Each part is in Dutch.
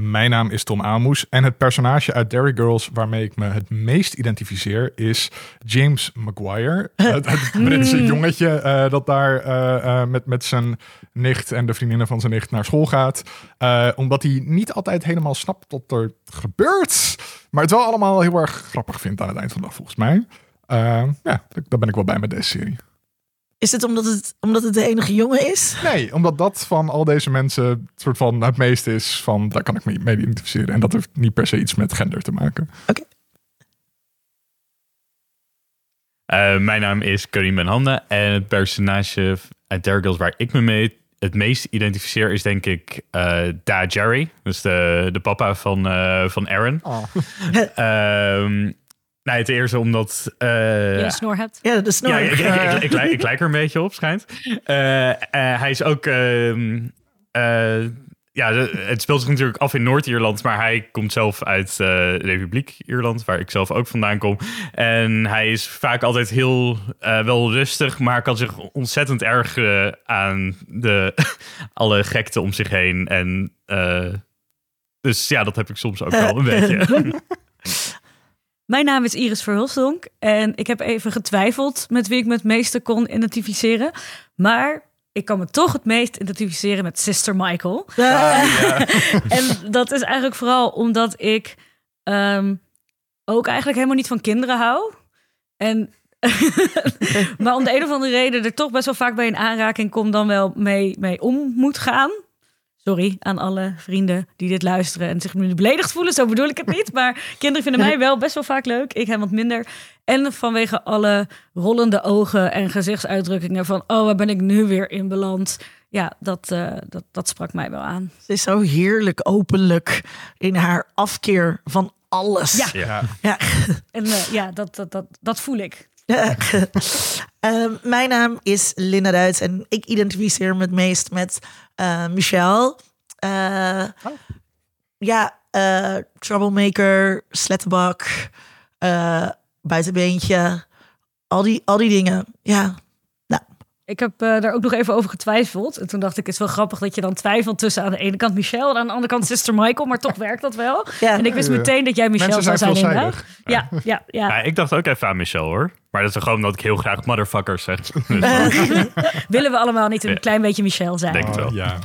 Mijn naam is Tom Aalmoes en het personage uit Derry Girls waarmee ik me het meest identificeer is James Maguire. het, het Britse jongetje eh, dat daar eh, eh, met, met zijn nicht en de vriendinnen van zijn nicht naar school gaat. Omdat hij niet altijd helemaal snapt wat er gebeurt, maar het wel allemaal heel erg grappig vindt aan het eind van de dag volgens mij. Ja, daar ben ik wel bij met deze serie. Is het omdat het, omdat het de enige jongen is? Nee, omdat dat van al deze mensen het soort van het meeste is van daar kan ik me mee identificeren. En dat heeft niet per se iets met gender te maken. Eh, mijn naam is Karim Benhanda en het personage uit Dare Girls waar ik me mee het meest identificeer is denk ik eh Da Jerry. Dus de, de papa van, eh, van Aaron. Ehm nou, ten eerste omdat... eh, Je een snor hebt. Ja, de snor. ja, ik, ik, ik, ik, lijk- ik lijk er een beetje op, schijnt. Eh, eh, hij is ook... ehm, eh, ja, het speelt zich natuurlijk af in Noord-Ierland, maar hij komt zelf uit eh, de Republiek Ierland, waar ik zelf ook vandaan kom. En hij is vaak altijd heel eh, wel rustig, maar kan zich ontzettend ergeren aan de, alle gekte om zich heen. En eh, dus ja, dat heb ik soms ook wel een beetje. Mijn naam is Iris Verhulstonk en ik heb even getwijfeld met wie ik me het meeste kon identificeren. Maar ik kan me toch het meest identificeren met Sister Michael. en dat is eigenlijk vooral omdat ik ehm, ook eigenlijk helemaal niet van kinderen hou. En maar om de een of andere reden er toch best wel vaak bij een aanraking kom dan wel mee, mee om moet gaan. Sorry aan alle vrienden die dit luisteren en zich nu beledigd voelen. Zo bedoel ik het niet. Maar kinderen vinden mij wel best wel vaak leuk. Ik hem wat minder. En vanwege alle rollende ogen en gezichtsuitdrukkingen van... oh, waar ben ik nu weer in beland? Ja, dat, eh, dat, dat sprak mij wel aan. Ze is zo heerlijk openlijk in haar afkeer van alles. Ja. Ja. Ja. En eh, ja, dat, dat, dat, dat voel ik. Ehm, mijn naam is Linda Duits en ik identificeer me het meest met eh Michelle. Eh, Ja, eh, troublemaker, slettenbak, eh, buitenbeentje, al die, al die dingen. Ja, nou, Ik heb eh, daar ook nog even over getwijfeld. En toen dacht ik, het is wel grappig dat je dan twijfelt tussen aan de ene kant Michelle en aan de andere kant Sister Michael. Maar toch werkt dat wel. ja. En ik wist meteen dat jij Michelle Mensen zou zijn. Ja, ja, ja. Ja, ik dacht ook even aan Michelle hoor. Maar dat is gewoon omdat ik heel graag motherfuckers zeg. Dus Willen we allemaal niet een Ja. klein beetje Michelle zijn? Denk het wel. Ja.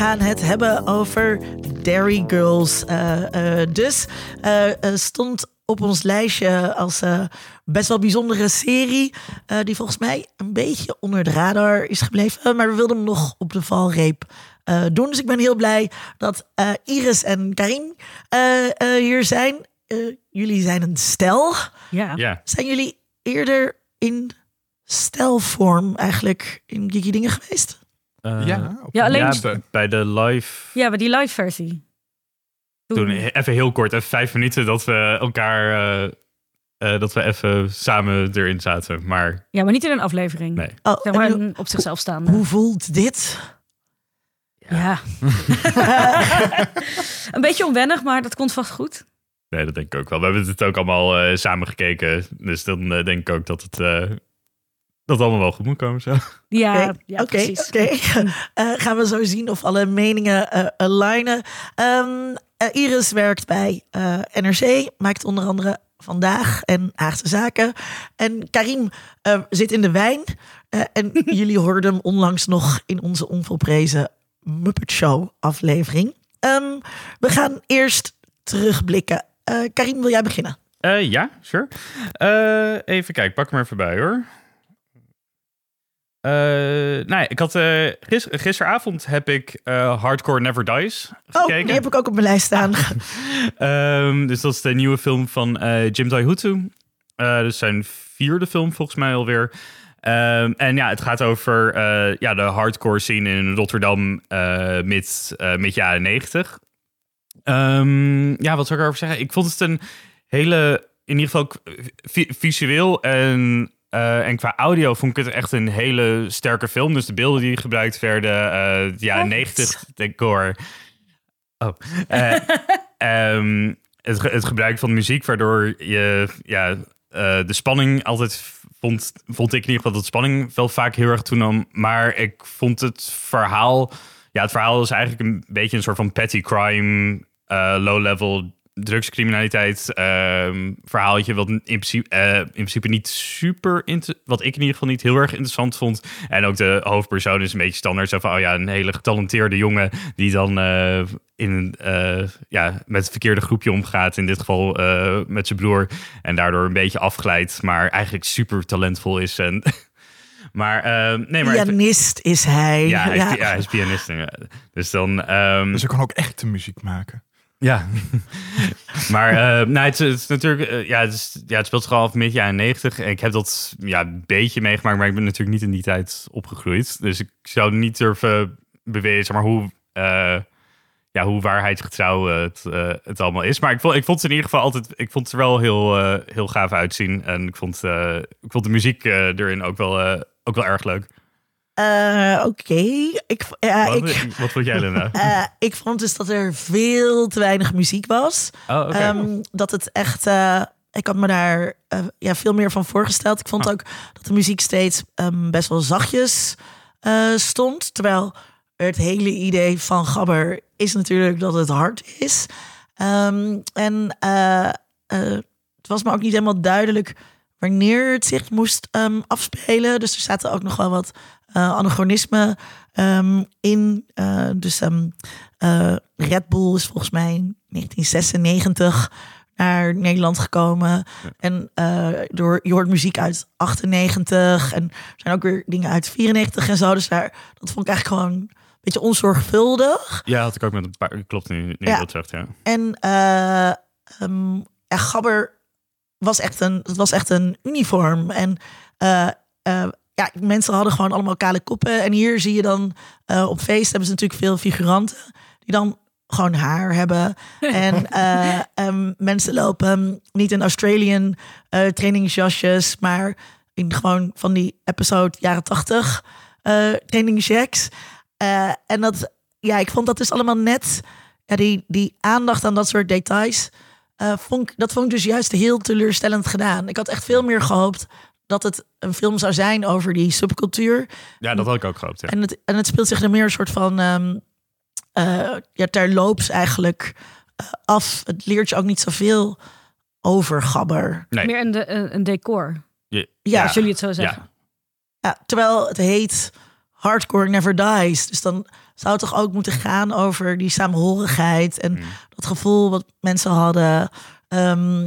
Gaan het hebben over Dairy Girls. Eh, eh, dus eh, stond op ons lijstje als eh, best wel bijzondere serie. eh, die volgens mij een beetje onder de radar is gebleven. Maar we wilden hem nog op de valreep eh, doen. Dus ik ben heel blij dat eh, Iris en Karin eh, eh, hier zijn. Eh, jullie zijn een stel. Ja. Ja, Zijn jullie eerder in stelvorm eigenlijk in Geeky Dingen geweest? Eh, ja, op Ja, alleen- laatste. bij de live Ja, bij die live versie. toen even heel kort, even vijf minuten dat we elkaar, eh, eh, dat we even samen erin zaten. Maar Ja, maar niet in een aflevering. nee. Oh, Zeg maar op zichzelf staande. hoe voelt dit? Ja. een beetje onwennig, maar dat komt vast goed. nee, dat denk ik ook wel. We hebben het ook allemaal samen gekeken. Dus dan denk ik ook dat het, eh, dat het allemaal wel goed moet komen. Zo. Ja, Oké, ja oké, precies. oké. Eh, gaan we zo zien of alle meningen eh alignen. Ehm, eh, Iris werkt bij eh, NRC, maakt onder andere Vandaag en Haagse Zaken. En Karim eh, zit in de wijn. Eh, en jullie hoorden hem onlangs nog in onze onvolprezen Muppet Show aflevering. Ehm, we gaan eerst terugblikken. Eh Karim, wil jij beginnen? Eh, ja, sure. Eh, even kijken, pak hem er even bij hoor. Eh, ja, ik had eh, gis- gisteravond heb ik eh, Hardcore Never Dies Oh, gekeken. die heb ik ook op mijn lijst staan. Ehm, dus dat is de nieuwe film van Jim Daihutu. Eh dus zijn vierde film volgens mij alweer. Ehm, en ja, het gaat over ja, de hardcore scene in Rotterdam mid, mid jaren negentig. Um, ja, wat zou ik erover zeggen? Ik vond het een hele, in ieder geval vi visueel en, uh, en qua audio vond ik het echt een hele sterke film. Dus de beelden die gebruikt werden, uh, ja, 90 decor. Oh. Uh, um, het, het gebruik van muziek, waardoor je ja, eh, de spanning altijd vond, vond ik in ieder geval dat de spanning wel vaak heel erg toenam. Maar ik vond het verhaal, ja, het verhaal is eigenlijk een beetje een soort van petty crime, eh, low-level drugscriminaliteit ehm, verhaaltje, wat in principe, eh, in principe niet super, inter- wat ik in ieder geval niet heel erg interessant vond. En ook de hoofdpersoon is een beetje standaard, zo van, oh ja, een hele getalenteerde jongen die dan eh, in, eh, ja, met het verkeerde groepje omgaat, in dit geval eh, met zijn broer, en daardoor een beetje afglijdt, maar eigenlijk super talentvol is. En, maar, nee, maar... Pianist is hij. ja, hij is, ja, hij is pianist. Dus dan... ehm, Dus ik kan ook echte muziek maken. Ja. maar uh, nou, het, is- natuurlijk, eh, ja, het, ja, het speelt zich al af midden jaren 90. En ik heb dat ja, een beetje meegemaakt, maar ik ben natuurlijk niet in die tijd opgegroeid. Dus ik zou niet durven beweren, zeg maar, hoe, eh, ja, hoe waarheidsgetrouw eh, het, eh, het allemaal is. Maar ik vond, ik vond het in ieder geval altijd, ik vond het er wel heel, eh, heel gaaf uitzien. En ik vond, eh, ik vond de muziek eh, erin ook wel, eh, ook wel erg leuk. Eh, Oké. Ik, ja, wat, ik, wat vond jij, Lena? eh, ik vond dus dat er veel te weinig muziek was. Oh. Ehm, dat het echt. ik had me daar ja, veel meer van voorgesteld. Ik vond Ah. ook dat de muziek steeds ehm, best wel zachtjes stond. Terwijl het hele idee van Gabber is natuurlijk dat het hard is. Ehm, en het was me ook niet helemaal duidelijk wanneer het zich moest ehm, afspelen. Dus er zaten ook nog wel wat eh anachronismen ehm, in. Eh, dus ehm, eh, Red Bull is volgens mij in 1996 naar Nederland gekomen. En door, je hoort muziek uit 98 en er zijn ook weer dingen uit 94 en zo. Dus daar, dat vond ik eigenlijk gewoon een beetje onzorgvuldig. Ja, had ik ook met een paar. Klopt nu, nu Ja. dat zegt, ja. En ja, Gabber was echt een, het was echt een uniform. En eh, eh, ja, mensen hadden gewoon allemaal kale koppen. En hier zie je dan eh, op feest hebben ze natuurlijk veel figuranten die dan gewoon haar hebben. En eh, ehm, mensen lopen niet in Australian trainingsjasjes, maar in gewoon van die episode jaren tachtig trainingsjacks. En dat, ja, ik vond dat dus allemaal net ja, die, die aandacht aan dat soort details, eh, vond ik, dat vond ik dus juist heel teleurstellend gedaan. Ik had echt veel meer gehoopt dat het een film zou zijn over die subcultuur. Ja, dat had ik ook gehoopt, ja. En, het, en het speelt zich er meer een soort van ehm eh, ja, terloops eigenlijk eh, af. Het leert je ook niet zoveel over Gabber. Nee. Meer een, de, een, een decor, Je- Ja, als jullie het zo zeggen. Ja, terwijl het heet Hardcore Never Dies. Dus dan zou het toch ook moeten gaan over die samenhorigheid en Mm. dat gevoel wat mensen hadden. Ehm,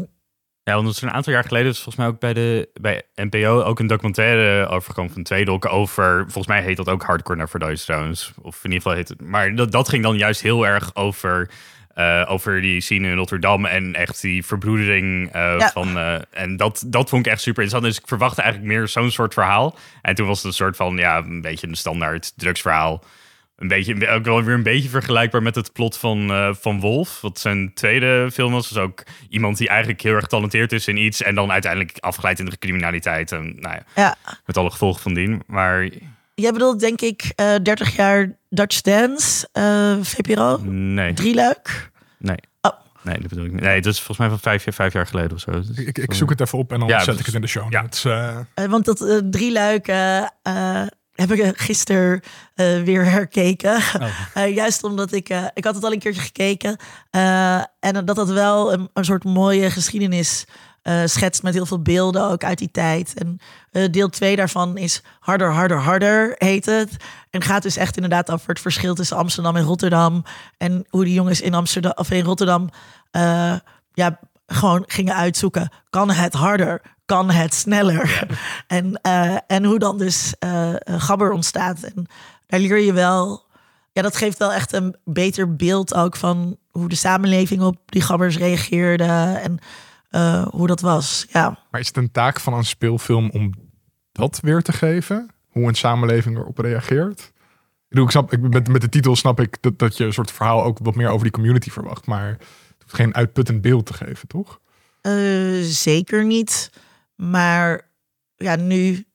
Ja, want een aantal jaar geleden, is volgens mij ook bij de bij NPO ook een documentaire overgekomen van Tweedok over, volgens mij heet dat ook Hardcore Never Dies trouwens, of in ieder geval heet het, maar dat, dat ging dan juist heel erg over, eh, over die scene in Rotterdam en echt die verbroedering eh, Ja. van, eh, en dat, dat vond ik echt super interessant, dus ik verwachtte eigenlijk meer zo'n soort verhaal, en toen was het een soort van, ja, een beetje een standaard drugsverhaal. Een beetje, ook wel weer een beetje vergelijkbaar met het plot van, eh, van Wolf. Wat zijn tweede film was. Dus ook iemand die eigenlijk heel erg getalenteerd is in iets. En dan uiteindelijk afglijdt in de criminaliteit. En nou ja, ja. met alle gevolgen van dien. Maar Jij bedoelt denk ik eh 30 jaar Dutch Dance, eh VPRO, nee, drieluik. nee. Oh. Nee, dat bedoel ik niet. Nee, dat is volgens mij van vijf, jaar- vijf jaar geleden of zo. Dus- Ik, ik zoek het even op en dan Ja, zet ik dus- het in de show ja. eh. Eh, want dat eh drieluik eh, eh, heb ik gisteren eh, weer herkeken. Eh, juist omdat ik, eh, ik had het al een keertje gekeken. eh, en dat dat wel een, een soort mooie geschiedenis eh, schetst met heel veel beelden ook uit die tijd. En eh, deel 2 daarvan is Harder, Harder, Harder heet het. En gaat dus echt inderdaad over het verschil tussen Amsterdam en Rotterdam. En hoe die jongens in Amsterdam of in Rotterdam eh, ja, gewoon gingen uitzoeken. Kan het harder? Kan het sneller? En, eh, en hoe dan dus een gabber ontstaat. En daar leer je wel... Ja, dat geeft wel echt een beter beeld ook van hoe de samenleving op die gabbers reageerde. En eh, hoe dat was. Ja. Maar is het een taak van een speelfilm om dat weer te geven? Hoe een samenleving erop reageert? Ik, snap, ik, met, met de titel snap ik dat, dat je een soort verhaal ook wat meer over die community verwacht. Maar geen uitputtend beeld te geven, toch? Eh, zeker niet. Maar ja, nu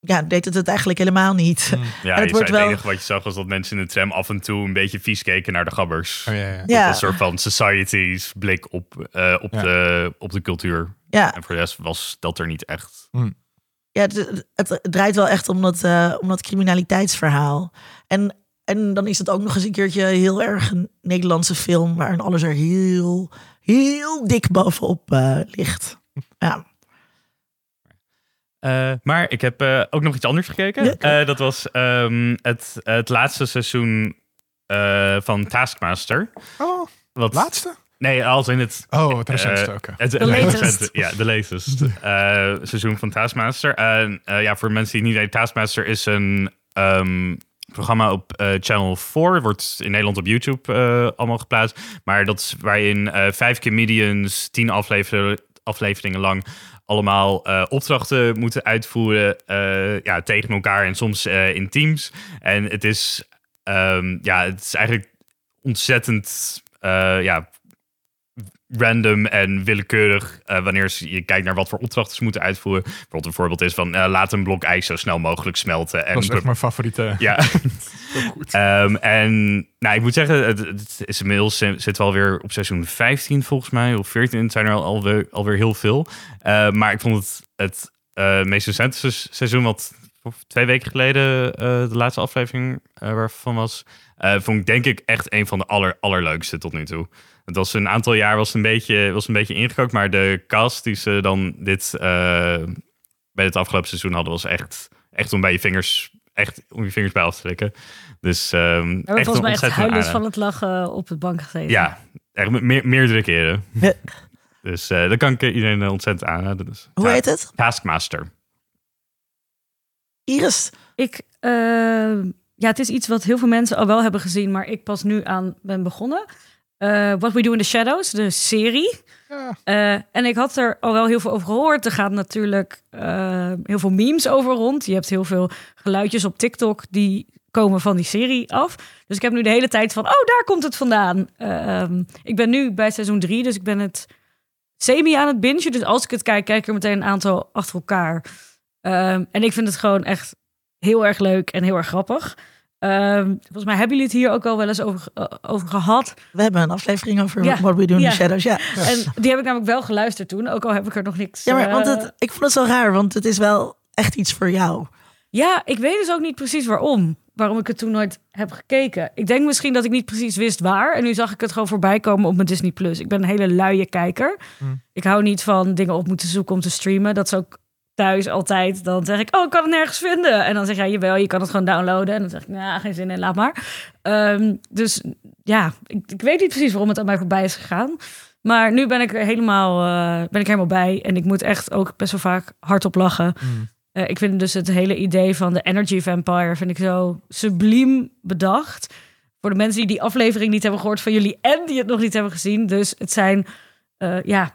ja, deed het het eigenlijk helemaal niet. Mm. Ja, het je wordt zei, het wel- enige wat je zag was dat mensen in de tram af en toe een beetje vies keken naar de gabbers. Oh, ja, ja. Ja. een soort van society's blik op, eh, op, Ja. de, op de cultuur. Ja, En voor de rest was dat er niet echt. ja het, het draait wel echt om dat, eh, om dat criminaliteitsverhaal. En, en dan is het ook nog eens een keertje heel erg een Nederlandse film... waarin alles er heel, heel dik bovenop eh, ligt. Ja. Eh, maar ik heb eh, ook nog iets anders gekeken. Ja. Eh, dat was ehm, het, het laatste seizoen eh, van Taskmaster. Oh, Wat, laatste? Nee, als in het Oh, het recentste, Eh, oké. Het, het latest. Ja, de latest eh, seizoen van Taskmaster. En eh, ja, voor mensen die niet weten, Taskmaster is een ehm, programma op eh, Channel 4. Wordt in Nederland op YouTube eh, allemaal geplaatst. Maar dat is waarin eh, vijf comedians, tien aflever- afleveringen lang allemaal opdrachten moeten uitvoeren ja, tegen elkaar en soms in teams. En het is, ehm, ja, het is eigenlijk ontzettend ja, random en willekeurig eh, wanneer je kijkt naar wat voor opdrachten ze moeten uitvoeren. Bijvoorbeeld een voorbeeld is van eh, laat een blok ijs zo snel mogelijk smelten. En Dat is echt mijn favoriete. ja. Ehm, en nou, ik moet zeggen, het, het is inmiddels zit wel weer op seizoen 15 volgens mij, of 14. Het zijn er al, alweer, alweer heel veel. Eh, maar ik vond het het meest recente se- seizoen, wat twee weken geleden eh, de laatste aflevering eh, waarvan was, eh, vond ik denk ik echt een van de aller, allerleukste tot nu toe. Het was een aantal jaar was het een beetje, was een beetje ingekookt, maar de cast die ze dan dit eh, bij het afgelopen seizoen hadden, was echt, echt om bij je vingers, echt om je vingers bij af te trekken. Dus ehm We hebben echt volgens mij echt ontzettend huilend van het lachen op het bank gezeten. Ja, echt me- meer, meerdere keren. Dus eh dat kan ik iedereen ontzettend aanraden. Dus, Hoe heet het? Taskmaster. Iris? Ik, eh, ja, het is iets wat heel veel mensen al wel hebben gezien, maar ik pas nu aan ben begonnen. Eh, What We Do in the Shadows, de serie. Ja. Eh, en ik had er al wel heel veel over gehoord. Er gaan natuurlijk eh, heel veel memes over rond. Je hebt heel veel geluidjes op TikTok die komen van die serie af. Dus ik heb nu de hele tijd van, oh, daar komt het vandaan. Ehm, ik ben nu bij seizoen drie, dus ik ben het semi aan het bingen. Dus als ik het kijk, kijk ik er meteen een aantal achter elkaar. Ehm, en ik vind het gewoon echt heel erg leuk en heel erg grappig. Ehm, volgens mij hebben jullie het hier ook al wel eens over, eh, over gehad. We hebben een aflevering over Ja. What We Do in Ja. the Shadows. Ja, En die heb ik namelijk wel geluisterd toen, ook al heb ik er nog niks... ja maar want eh, het, ik vond het zo raar, want het is wel echt iets voor jou. Ja, ik weet dus ook niet precies waarom. Waarom ik het toen nooit heb gekeken. Ik denk misschien dat ik niet precies wist waar. En nu zag ik het gewoon voorbij komen op mijn Disney+. Plus. Ik ben een hele luie kijker. Hmm. Ik hou niet van dingen op moeten zoeken om te streamen. Dat is ook thuis altijd. Dan zeg ik, oh, ik kan het nergens vinden. En dan zeg jij, jawel, je kan het gewoon downloaden. En dan zeg ik, nou, geen zin in, laat maar. Ehm, dus ja, ik, ik weet niet precies waarom het aan mij voorbij is gegaan. Maar nu ben ik er helemaal, eh, ben ik helemaal bij. En ik moet echt ook best wel vaak hardop lachen. Mm. Eh, ik vind dus het hele idee van de Energy Vampire vind ik zo subliem bedacht. Voor de mensen die die aflevering niet hebben gehoord van jullie en die het nog niet hebben gezien. Dus het zijn eh, ja,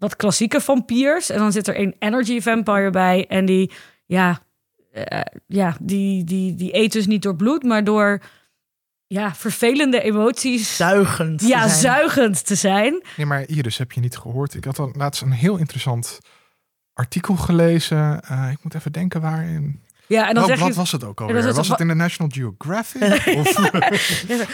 wat klassieke vampiers. En dan zit er een Energy Vampire bij. En die, ja, eh, ja die, die, die eet dus niet door bloed, maar door ja, vervelende emoties. Zuigend. te ja, zijn. zuigend te zijn. Nee, maar Iris, heb je niet gehoord? Ik had al laatst een heel interessant artikel gelezen. Eh, ik moet even denken waarin. Ja, en dan zeg wat je. was het ook alweer? het- was het in de National Geographic? of,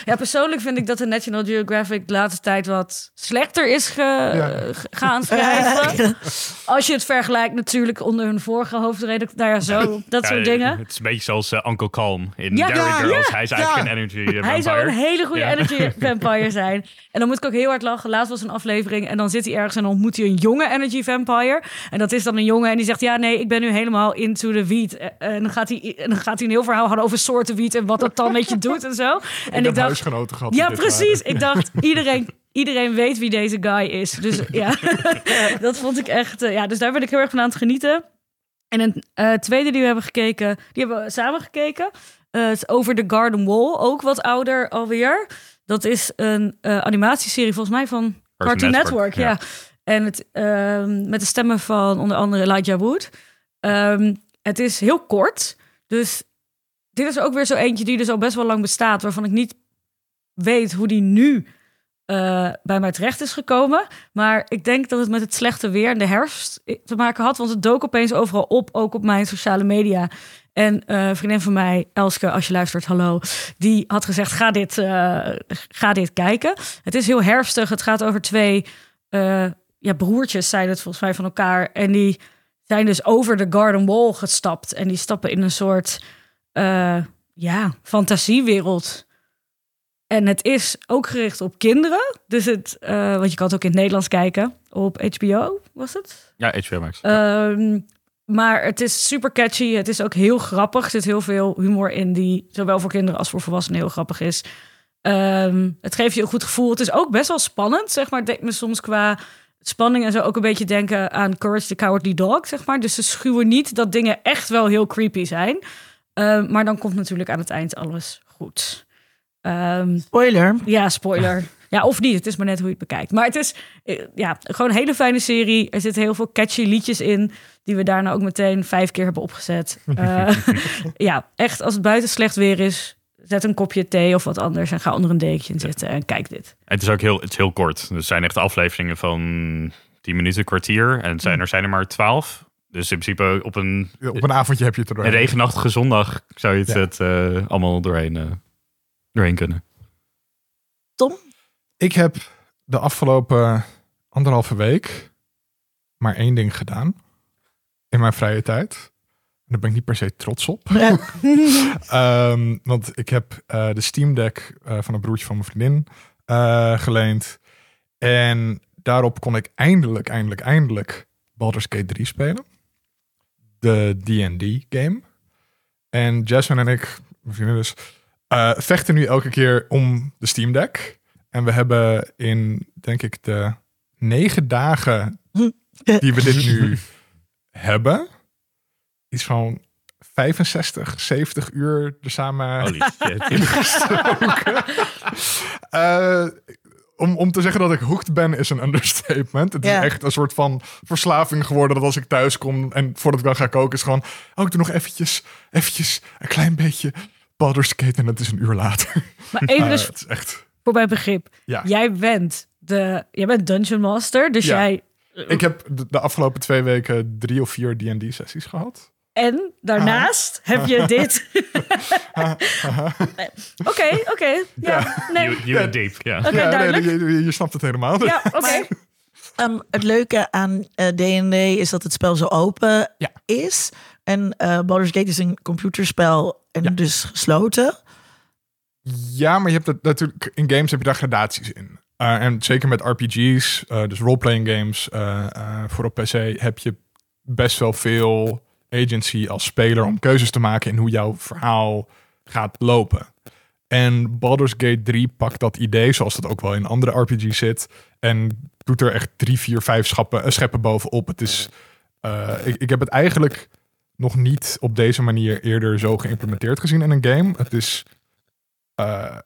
Ja, persoonlijk vind ik dat de National Geographic de laatste tijd wat slechter is ge, Ja. g- gaan schrijven. Als je het vergelijkt natuurlijk onder hun vorige hoofdredacteur, nou ja, zo, dat Ja, soort dingen. Het is een beetje zoals eh, Uncle Calm in Ja, Dairy Girls. ja, Hij is eigenlijk ja. een energy eh, Hij zou een vampire. hele goede Ja. energy vampire zijn. En dan moet ik ook heel hard lachen. Laatst was een aflevering en dan zit hij ergens en dan ontmoet hij een jonge energy vampire. En dat is dan een jongen en die zegt, ja nee, ik ben nu helemaal into the wiet. En dan gaat hij, en dan gaat hij een heel verhaal houden over soorten wiet en wat dat dan met je doet en zo. En ik heb huisgenoten gehad. die Ja, precies. waren. Ik dacht, iedereen, iedereen weet wie deze guy is. Dus ja, dat vond ik echt... eh, ja, dus daar ben ik heel erg van aan het genieten. En een eh, tweede die we hebben gekeken, die hebben we samen gekeken. Eh, het is over The Garden Wall, ook wat ouder alweer. Dat is een animatieserie volgens mij van Cartoon, Network. ja. En het, ehm, met de stemmen van onder andere Elijah Wood. Ehm, het is heel kort, dus dit is ook weer zo eentje die dus al best wel lang bestaat, waarvan ik niet weet hoe die nu eh, bij mij terecht is gekomen. Maar ik denk dat het met het slechte weer en de herfst te maken had. Want het dook opeens overal op, ook op mijn sociale media. En een vriendin van mij, Elske, als je luistert, hallo, die had gezegd: ga dit, eh, ga dit kijken. Het is heel herfstig. Het gaat over twee ja, broertjes, zijn het volgens mij van elkaar. En die zijn dus over de Garden Wall gestapt. En die stappen in een soort eh, ja, fantasiewereld. En het is ook gericht op kinderen. Dus het, eh, want je kan het ook in het Nederlands kijken. Op HBO was het? Ja, HBO Max. Ehm, maar het is super catchy. Het is ook heel grappig. Er zit heel veel humor in die zowel voor kinderen als voor volwassenen heel grappig is. Ehm, het geeft je een goed gevoel. Het is ook best wel spannend, zeg maar. Het deed me soms qua spanning en zo ook een beetje denken aan Courage the Cowardly Dog, zeg maar. Dus ze schuwen niet dat dingen echt wel heel creepy zijn. Ehm, maar dan komt natuurlijk aan het eind alles goed. Ehm, Spoiler. ja, spoiler. Ja, of niet. Het is maar net hoe je het bekijkt. Maar het is eh, ja, gewoon een hele fijne serie. Er zitten heel veel catchy liedjes in... die we daarna ook meteen vijf keer hebben opgezet. Eh, ja, echt als het buiten slecht weer is... zet een kopje thee of wat anders... en ga onder een dekentje zitten en kijk dit. En het is ook heel, het is heel kort. Er zijn echt afleveringen van 10 minuten, kwartier. En zijn, er zijn er maar 12. Dus in principe op een, Op een avondje heb je het er een doorheen. regenachtige zondag zou je het, Ja. het eh, allemaal doorheen, eh, doorheen kunnen. Tom? Ik heb de afgelopen anderhalve week maar één ding gedaan. In mijn vrije tijd. En daar ben ik niet per se trots op. Ja. Ehm, want ik heb eh, de Steam Deck eh, van een broertje van mijn vriendin eh, geleend. En daarop kon ik eindelijk, eindelijk, eindelijk Baldur's Gate 3 spelen. De D&D game. En Jasmine en ik, mijn vriendin dus, vechten nu elke keer om de Steam Deck. En we hebben in, denk ik, de negen dagen die we dit nu hebben, iets van 65, 70 uur er samen Holy shit. ingestoken. Eh, om, om te zeggen dat ik hooked ben is een understatement. Het is echt een soort van verslaving geworden dat als ik thuis kom en voordat ik dan ga koken is gewoon, oh ik doe nog eventjes, eventjes een klein beetje Baldur's Gate en het is een uur later. Maar even Eh, dus echt, voor mijn begrip. ja. Jij bent, de, jij bent Dungeon Master. Dus Ja. jij... Ik heb de, de afgelopen twee weken drie of vier D&D sessies gehad. En daarnaast heb je dit. Oké, oké. Ja, nee. You, you deep, ja. Oké, ja, duidelijk. nee, je, je- je snapt het helemaal. Ja, oké. Ehm, het leuke aan eh, D&D is dat het spel zo open Ja. is. En eh Baldur's Gate is een computerspel en Ja. dus gesloten. Ja, maar je hebt het natuurlijk in games heb je daar gradaties in. Uh, en zeker met RPG's, uh, dus roleplaying games, uh, uh, voor op PC heb je best wel veel agency als speler om keuzes te maken in hoe jouw verhaal gaat lopen. En Baldur's Gate 3 pakt dat idee, zoals dat ook wel in andere RPG's zit, en doet er echt drie, vier, vijf schappen, uh, scheppen bovenop. Het is, uh, ik, ik heb het eigenlijk nog niet op deze manier eerder zo geïmplementeerd gezien in een game. Het is uh,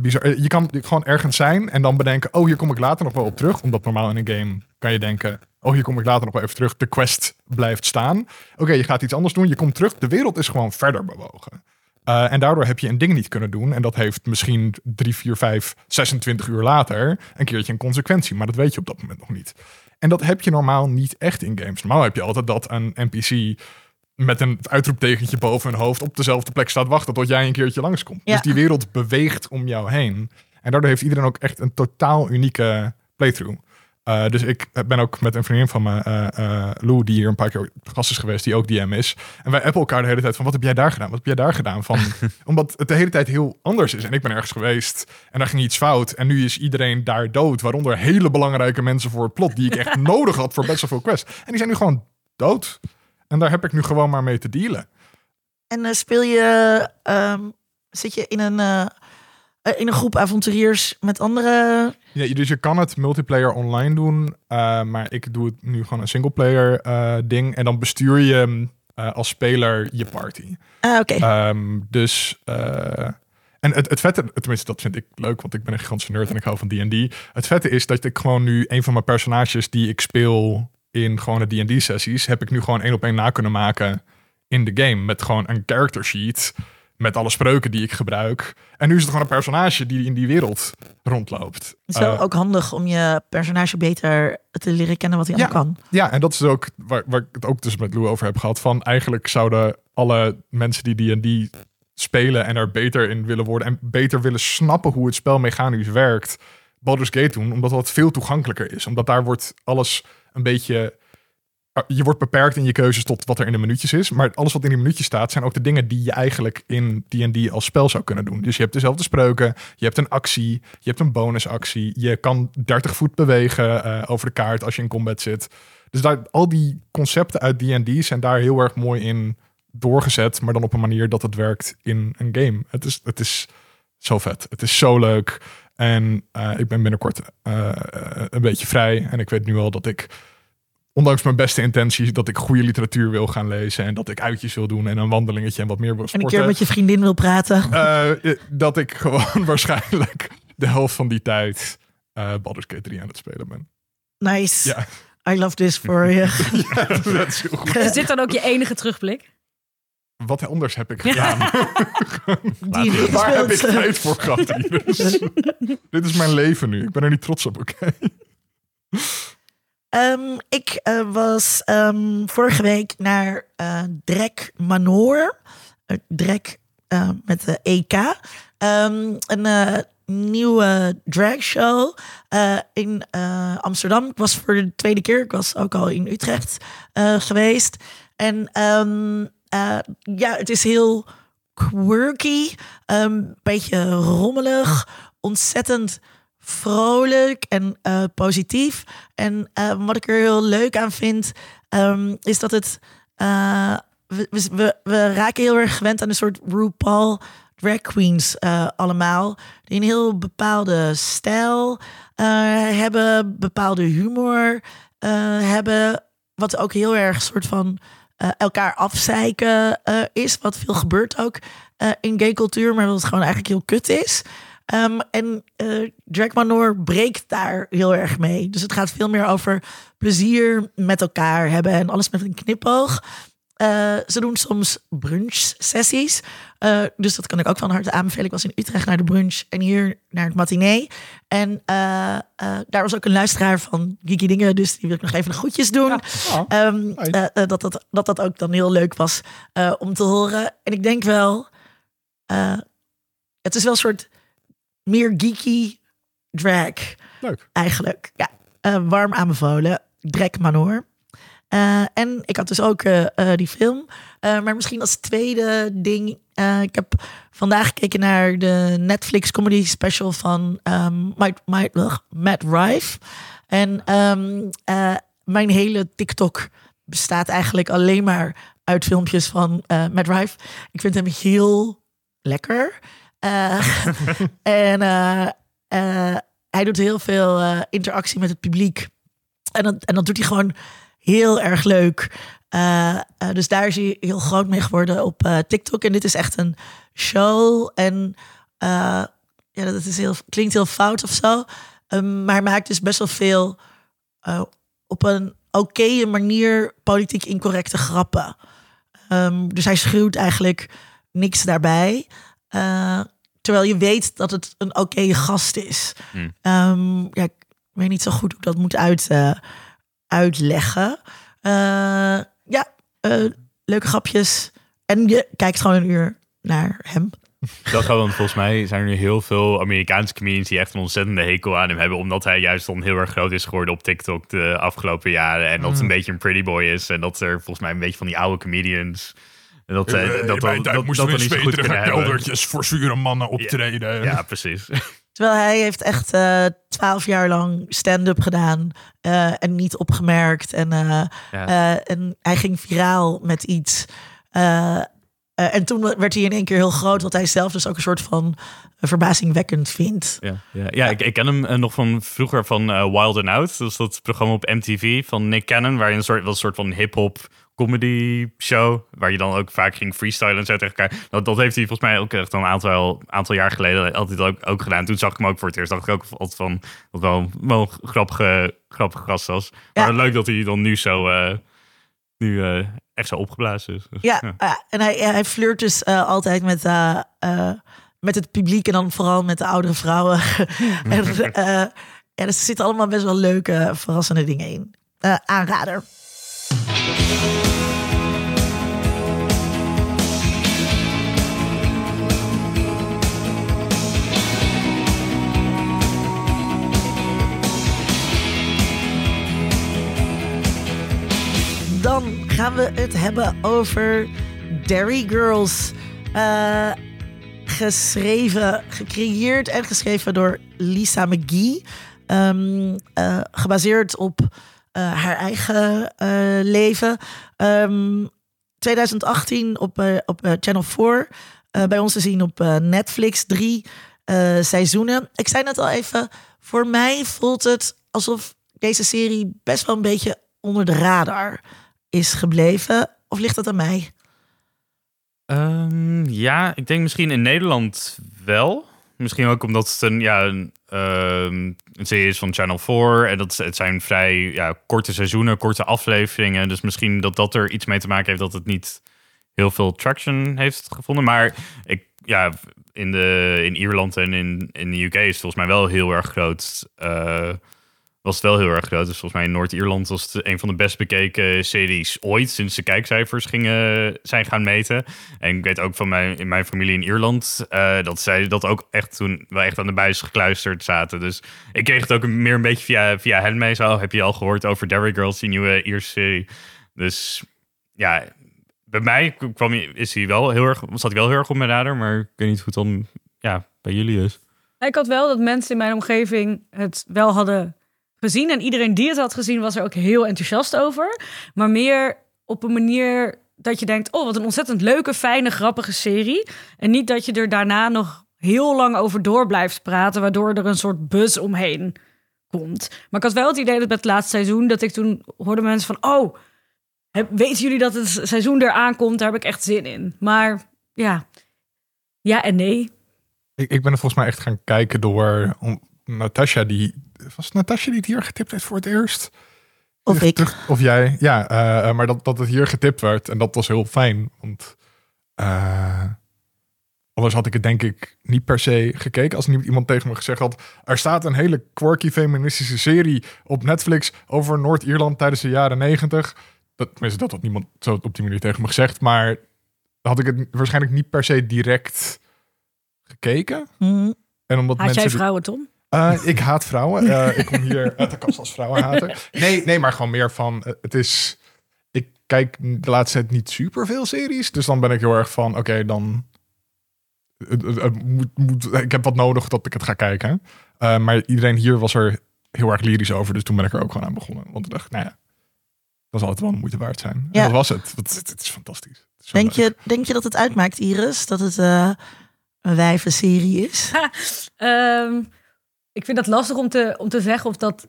bizar. Je kan gewoon ergens zijn en dan bedenken: oh, hier kom ik later nog wel op terug. Omdat normaal in een game kan je denken: oh, hier kom ik later nog wel even terug. De quest blijft staan. Oké, okay, je gaat iets anders doen. Je komt terug. De wereld is gewoon verder bewogen. Uh, en daardoor heb je een ding niet kunnen doen. En dat heeft misschien 3, 4, 5, 26 uur later een keertje een consequentie. Maar dat weet je op dat moment nog niet. En dat heb je normaal niet echt in games. Normaal heb je altijd dat een NPC met een uitroeptekentje boven hun hoofd op dezelfde plek staat wachten tot jij een keertje langskomt. Ja. Dus die wereld beweegt om jou heen. En daardoor heeft iedereen ook echt een totaal unieke playthrough. Uh, dus ik ben ook met een vriendin van me, uh, uh, Lou, die hier een paar keer gast is geweest, die ook DM is. En wij appen elkaar de hele tijd van, wat heb jij daar gedaan? Wat heb jij daar gedaan? Van, omdat het de hele tijd heel anders is. En ik ben ergens geweest en daar ging iets fout. En nu is iedereen daar dood, waaronder hele belangrijke mensen voor het plot, die ik echt nodig had voor best wel veel quests. En die zijn nu gewoon dood. En daar heb ik nu gewoon maar mee te dealen. En uh, speel je, um, zit je in een, uh, in een groep avonturiers met andere... Ja, dus je kan het multiplayer online doen, uh, maar ik doe het nu gewoon een singleplayer ding. En dan bestuur je als speler je party. Ah, oké. Okay. Um, dus... En het, het vette, tenminste dat vind ik leuk, want ik ben een gigantische nerd en ik hou van D&D. Het vette is dat ik gewoon nu een van mijn personages die ik speel in gewone D&D-sessies... heb ik nu gewoon één op één na kunnen maken in de game. Met gewoon een character sheet met alle spreuken die ik gebruik. En nu is het gewoon een personage die in die wereld rondloopt. Het is wel Eh, ook handig om je personage beter te leren kennen wat hij Ja. allemaal kan. Ja, en dat is ook waar, waar ik het ook dus met Lou over heb gehad. Van eigenlijk zouden alle mensen die D&D spelen en er beter in willen worden en beter willen snappen hoe het spel mechanisch werkt, Baldur's Gate doen, omdat dat veel toegankelijker is. Omdat daar wordt alles een beetje je wordt beperkt in je keuzes tot wat er in de minuutjes is. Maar alles wat in die minuutjes staat, zijn ook de dingen die je eigenlijk in D&D als spel zou kunnen doen. Dus je hebt dezelfde spreuken, je hebt een actie, je hebt een bonusactie. Je kan 30 voet bewegen eh, over de kaart als je in combat zit. Dus daar, al die concepten uit D&D zijn daar heel erg mooi in doorgezet. Maar dan op een manier dat het werkt in een game. Het is, het is zo vet. Het is zo leuk. En eh, ik ben binnenkort eh, een beetje vrij. En ik weet nu al dat ik ondanks mijn beste intenties, dat ik goede literatuur wil gaan lezen en dat ik uitjes wil doen en een wandelingetje en wat meer wil En een sporten. keer met je vriendin wil praten. Eh, dat ik gewoon waarschijnlijk de helft van die tijd eh Baldur's Gate 3 aan het spelen ben. Nice. Ja, I love this for you. dat is heel goed. Is dit dan ook je enige terugblik? Wat anders heb ik gedaan? Die Waar heb ik tijd voor gehad? Dit is mijn leven nu. Ik ben er niet trots op, oké? Ehm, ik eh, was ehm, vorige week naar eh Drek Manor. Uh, Drek eh, met de EK. Ehm, een eh, nieuwe dragshow eh in eh, Amsterdam. Ik was voor de tweede keer. Ik was ook al in Utrecht eh, geweest. En eh, ja, het is heel quirky. Een beetje rommelig. Ontzettend vrolijk en eh, positief. En eh, wat ik er heel leuk aan vind, ehm, is dat het. eh, we, we- we, raken heel erg gewend aan een soort RuPaul drag queens allemaal. Die een heel bepaalde stijl hebben, bepaalde humor hebben. Wat ook heel erg soort van elkaar afzeiken is. Wat veel gebeurt ook in gay cultuur, maar wat gewoon eigenlijk heel kut is. Ehm, en Drag Manor breekt daar heel erg mee. Dus het gaat veel meer over plezier met elkaar hebben en alles met een knipoog. Eh, ze doen soms brunch-sessies. Eh, dus dat kan ik ook van harte aanbevelen. Ik was in Utrecht naar de brunch en hier naar het matinee. En daar was ook een luisteraar van Geeky Dingen. Dus die wil ik nog even de groetjes doen. Ehm, Hoi. eh, eh, dat, dat, dat dat ook dan heel leuk was om te horen. En ik denk wel... het is wel een soort meer geeky drag Leuk. eigenlijk. Ja, eh, warm aanbevolen. Drek Manor. Eh, en ik had dus ook eh, die film. Maar misschien als tweede ding. ik heb vandaag gekeken naar de Netflix comedy special van ehm Matt, Matt, ugh, Matt Rife. En ehm, eh, mijn hele TikTok bestaat eigenlijk alleen maar uit filmpjes van Matt Rife. Ik vind hem heel lekker. Eh, en eh, eh, hij doet heel veel interactie met het publiek. En dat, en doet hij gewoon heel erg leuk. Dus daar is hij heel groot mee geworden op TikTok. En dit is echt een show. En ja, dat is heel, klinkt heel fout of zo. Um, maar hij maakt dus best wel veel op een oké manier politiek incorrecte grappen. Um, dus hij schuwt eigenlijk niks daarbij. Uh, terwijl je weet dat het een oké gast is. Hmm. Um, ja, ik weet niet zo goed hoe ik dat moet uit, uh, uitleggen. Uh, ja, leuke grapjes. En je kijkt gewoon een uur naar hem. Dat gewoon, want volgens mij zijn er nu heel veel Amerikaanse comedians die echt een ontzettende hekel aan hem hebben. Omdat hij juist dan heel erg groot is geworden op TikTok de afgelopen jaren. En dat het een beetje een pretty boy is. En dat er volgens mij een beetje van die oude comedians. En dat, uh, dat, dat, dat, dat, moesten dat we niet goed kunnen hebben. keldertjes voor zure mannen optreden. Ja, precies. Terwijl hij heeft echt uh, twaalf jaar lang stand-up gedaan uh, en niet opgemerkt. En, uh, ja. en hij ging viraal met iets. Uh, en toen werd hij in één keer heel groot, wat hij zelf dus ook een soort van verbazingwekkend vindt. Ja, ja, ja ik, ik ken hem uh, nog van vroeger van uh, Wild and Out. Dat is dat programma op MTV van Nick Cannon, waar je een soort, wel een soort van hip-hop comedy show, waar je dan ook vaak ging freestylen en zo tegen elkaar. Dat, dat heeft hij volgens mij ook echt een aantal, aantal jaar geleden altijd ook, ook gedaan. Toen zag ik hem ook voor het eerst. Dacht ik ook altijd van dat wel, wel een grappige, grappige gast was. Maar leuk dat hij dan nu zo uh, nu uh, echt zo opgeblazen is. Dus, Ja, ja, en hij, hij flirt dus eh, altijd met, eh, eh, met het publiek en dan vooral met de oudere vrouwen. en, eh, ja, dus er zitten allemaal best wel leuke, verrassende dingen in. Eh, aanrader. Dan gaan we het hebben over Derry Girls. Eh, geschreven, gecreëerd en geschreven door Lisa McGee. Ehm, eh, gebaseerd op haar eigen eh, leven. Ehm, 2018 op, eh, op eh, Channel 4. eh, bij ons te zien op eh, Netflix. Drie eh, seizoenen. Ik zei net al even, voor mij voelt het alsof deze serie best wel een beetje onder de radar is gebleven. Of ligt dat aan mij? Ehm, ja, ik denk misschien in Nederland wel. Misschien ook omdat het een, ja, een, ehm, een serie is van Channel 4. En dat, het zijn vrij ja, korte seizoenen, korte afleveringen. Dus misschien dat dat er iets mee te maken heeft dat het niet heel veel traction heeft gevonden. Maar ik, ja, in, de, in Ierland en in, in de UK is het volgens mij wel heel erg groot. eh, was het wel heel erg groot. Dus volgens mij in Noord-Ierland was het een van de best bekeken series ooit. Sinds de kijkcijfers gingen, zijn gaan meten. En ik weet ook van mijn, in mijn familie in Ierland. eh, dat zij dat ook echt toen wel echt aan de buis gekluisterd zaten. Dus ik kreeg het ook meer een beetje via, via hen mee. Zo heb je al gehoord over Derry Girls, die nieuwe Ierse serie. Dus ja, bij mij kwam, is hij wel heel erg, zat hij wel heel erg op mijn radar. Maar ik weet niet hoe het dan ja, bij jullie is. Ik had wel dat mensen in mijn omgeving het wel hadden gezien. En iedereen die het had gezien was er ook heel enthousiast over. Maar meer op een manier dat je denkt... oh, wat een ontzettend leuke, fijne, grappige serie. En niet dat je er daarna nog heel lang over door blijft praten... waardoor er een soort buzz omheen komt. Maar ik had wel het idee dat met het laatste seizoen... dat ik toen hoorde mensen van... oh, weten jullie dat het seizoen eraan komt? Daar heb ik echt zin in. Maar ja, ja en nee. Ik, ik ben er volgens mij echt gaan kijken door om, Natasha, die... Was Natasha die het hier getipt heeft voor het eerst? Of ik. terug- of jij, ja. eh, maar dat, dat het hier getipt werd. En dat was heel fijn. Want eh, anders had ik het denk ik niet per se gekeken. Als niet iemand tegen me gezegd had... Er staat een hele quirky feministische serie op Netflix... over Noord-Ierland tijdens de jaren negentig. Dat, tenminste, dat had niemand zo op die manier tegen me gezegd. Maar had ik het waarschijnlijk niet per se direct gekeken. Hm. En omdat mensen... jij vrouwen, Tom? Uh, ik haat vrouwen. Uh, ik kom hier uit de kast als vrouwenhater. Nee, nee, maar gewoon meer van... uh, het is... Ik kijk de laatste tijd niet super veel series. Dus dan ben ik heel erg van... Oké, dan... Het, het- het moet, moet, ik heb wat nodig dat ik het ga kijken. Uh, maar iedereen hier was er heel erg lyrisch over. Dus toen ben ik er ook gewoon aan begonnen. Want ik dacht, nou ja... Dat zal het wel de moeite waard zijn. En Ja. dat was het. Het, het, het is fantastisch. Het is zo Denk, leuk. je, denk je dat het uitmaakt, Iris? Dat het eh, een wijvenserie is? Ehm, ik vind dat lastig om te, om te zeggen of dat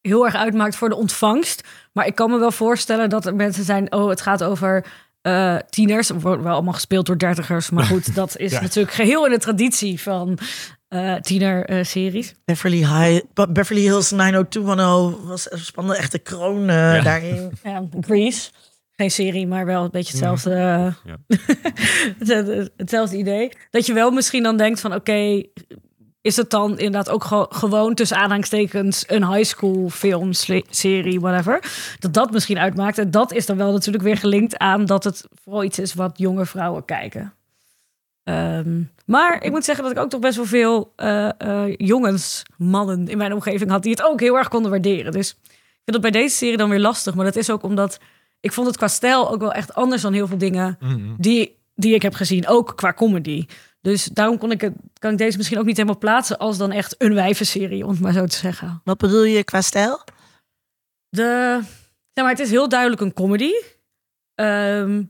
heel erg uitmaakt voor de ontvangst. Maar ik kan me wel voorstellen dat er mensen zijn... oh, het gaat over eh, tieners. Het wordt wel allemaal gespeeld door dertigers. Maar goed, dat is Ja. natuurlijk geheel in de traditie van eh tiener-series. Beverly, High, Be- Beverly Hills 90210 was een spannende echte kroon eh, Ja. daarin. ja, Grease. Geen serie, maar wel een beetje hetzelfde, eh, het- hetzelfde idee. Dat je wel misschien dan denkt van oké, is het dan inderdaad ook ge- gewoon tussen aanhalingstekens een high school film, serie, whatever. Dat dat misschien uitmaakt. En dat is dan wel natuurlijk weer gelinkt aan dat het vooral iets is wat jonge vrouwen kijken. Ehm, maar ik moet zeggen dat ik ook toch best wel veel eh, jongens, mannen in mijn omgeving had die het ook heel erg konden waarderen. Dus ik vind dat bij deze serie dan weer lastig. Maar dat is ook omdat ik vond het qua stijl ook wel echt anders dan heel veel dingen Mhm. die, die ik heb gezien. Ook qua comedy. Dus daarom kon ik het, kan ik deze misschien ook niet helemaal plaatsen als dan echt een wijvenserie, om het maar zo te zeggen. Wat bedoel je qua stijl? De, zeg maar, het is heel duidelijk een comedy. Ehm,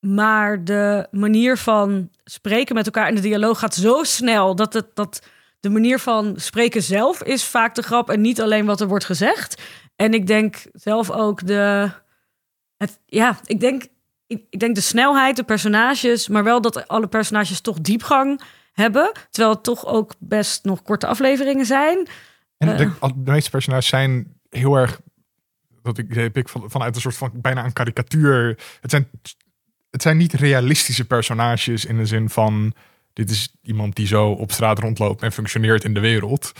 maar de manier van spreken met elkaar en de dialoog gaat zo snel dat, het, dat de manier van spreken zelf is vaak de grap en niet alleen wat er wordt gezegd. En ik denk zelf ook de. Het, ja, ik denk, ik, denk de snelheid, de personages, maar wel dat alle personages toch diepgang hebben. Terwijl het toch ook best nog korte afleveringen zijn. En Eh. de, al- de meeste personages zijn heel erg dat ik, heb ik van, vanuit een soort van bijna een karikatuur. Het zijn, het zijn niet realistische personages in de zin van dit is iemand die zo op straat rondloopt en functioneert in de wereld.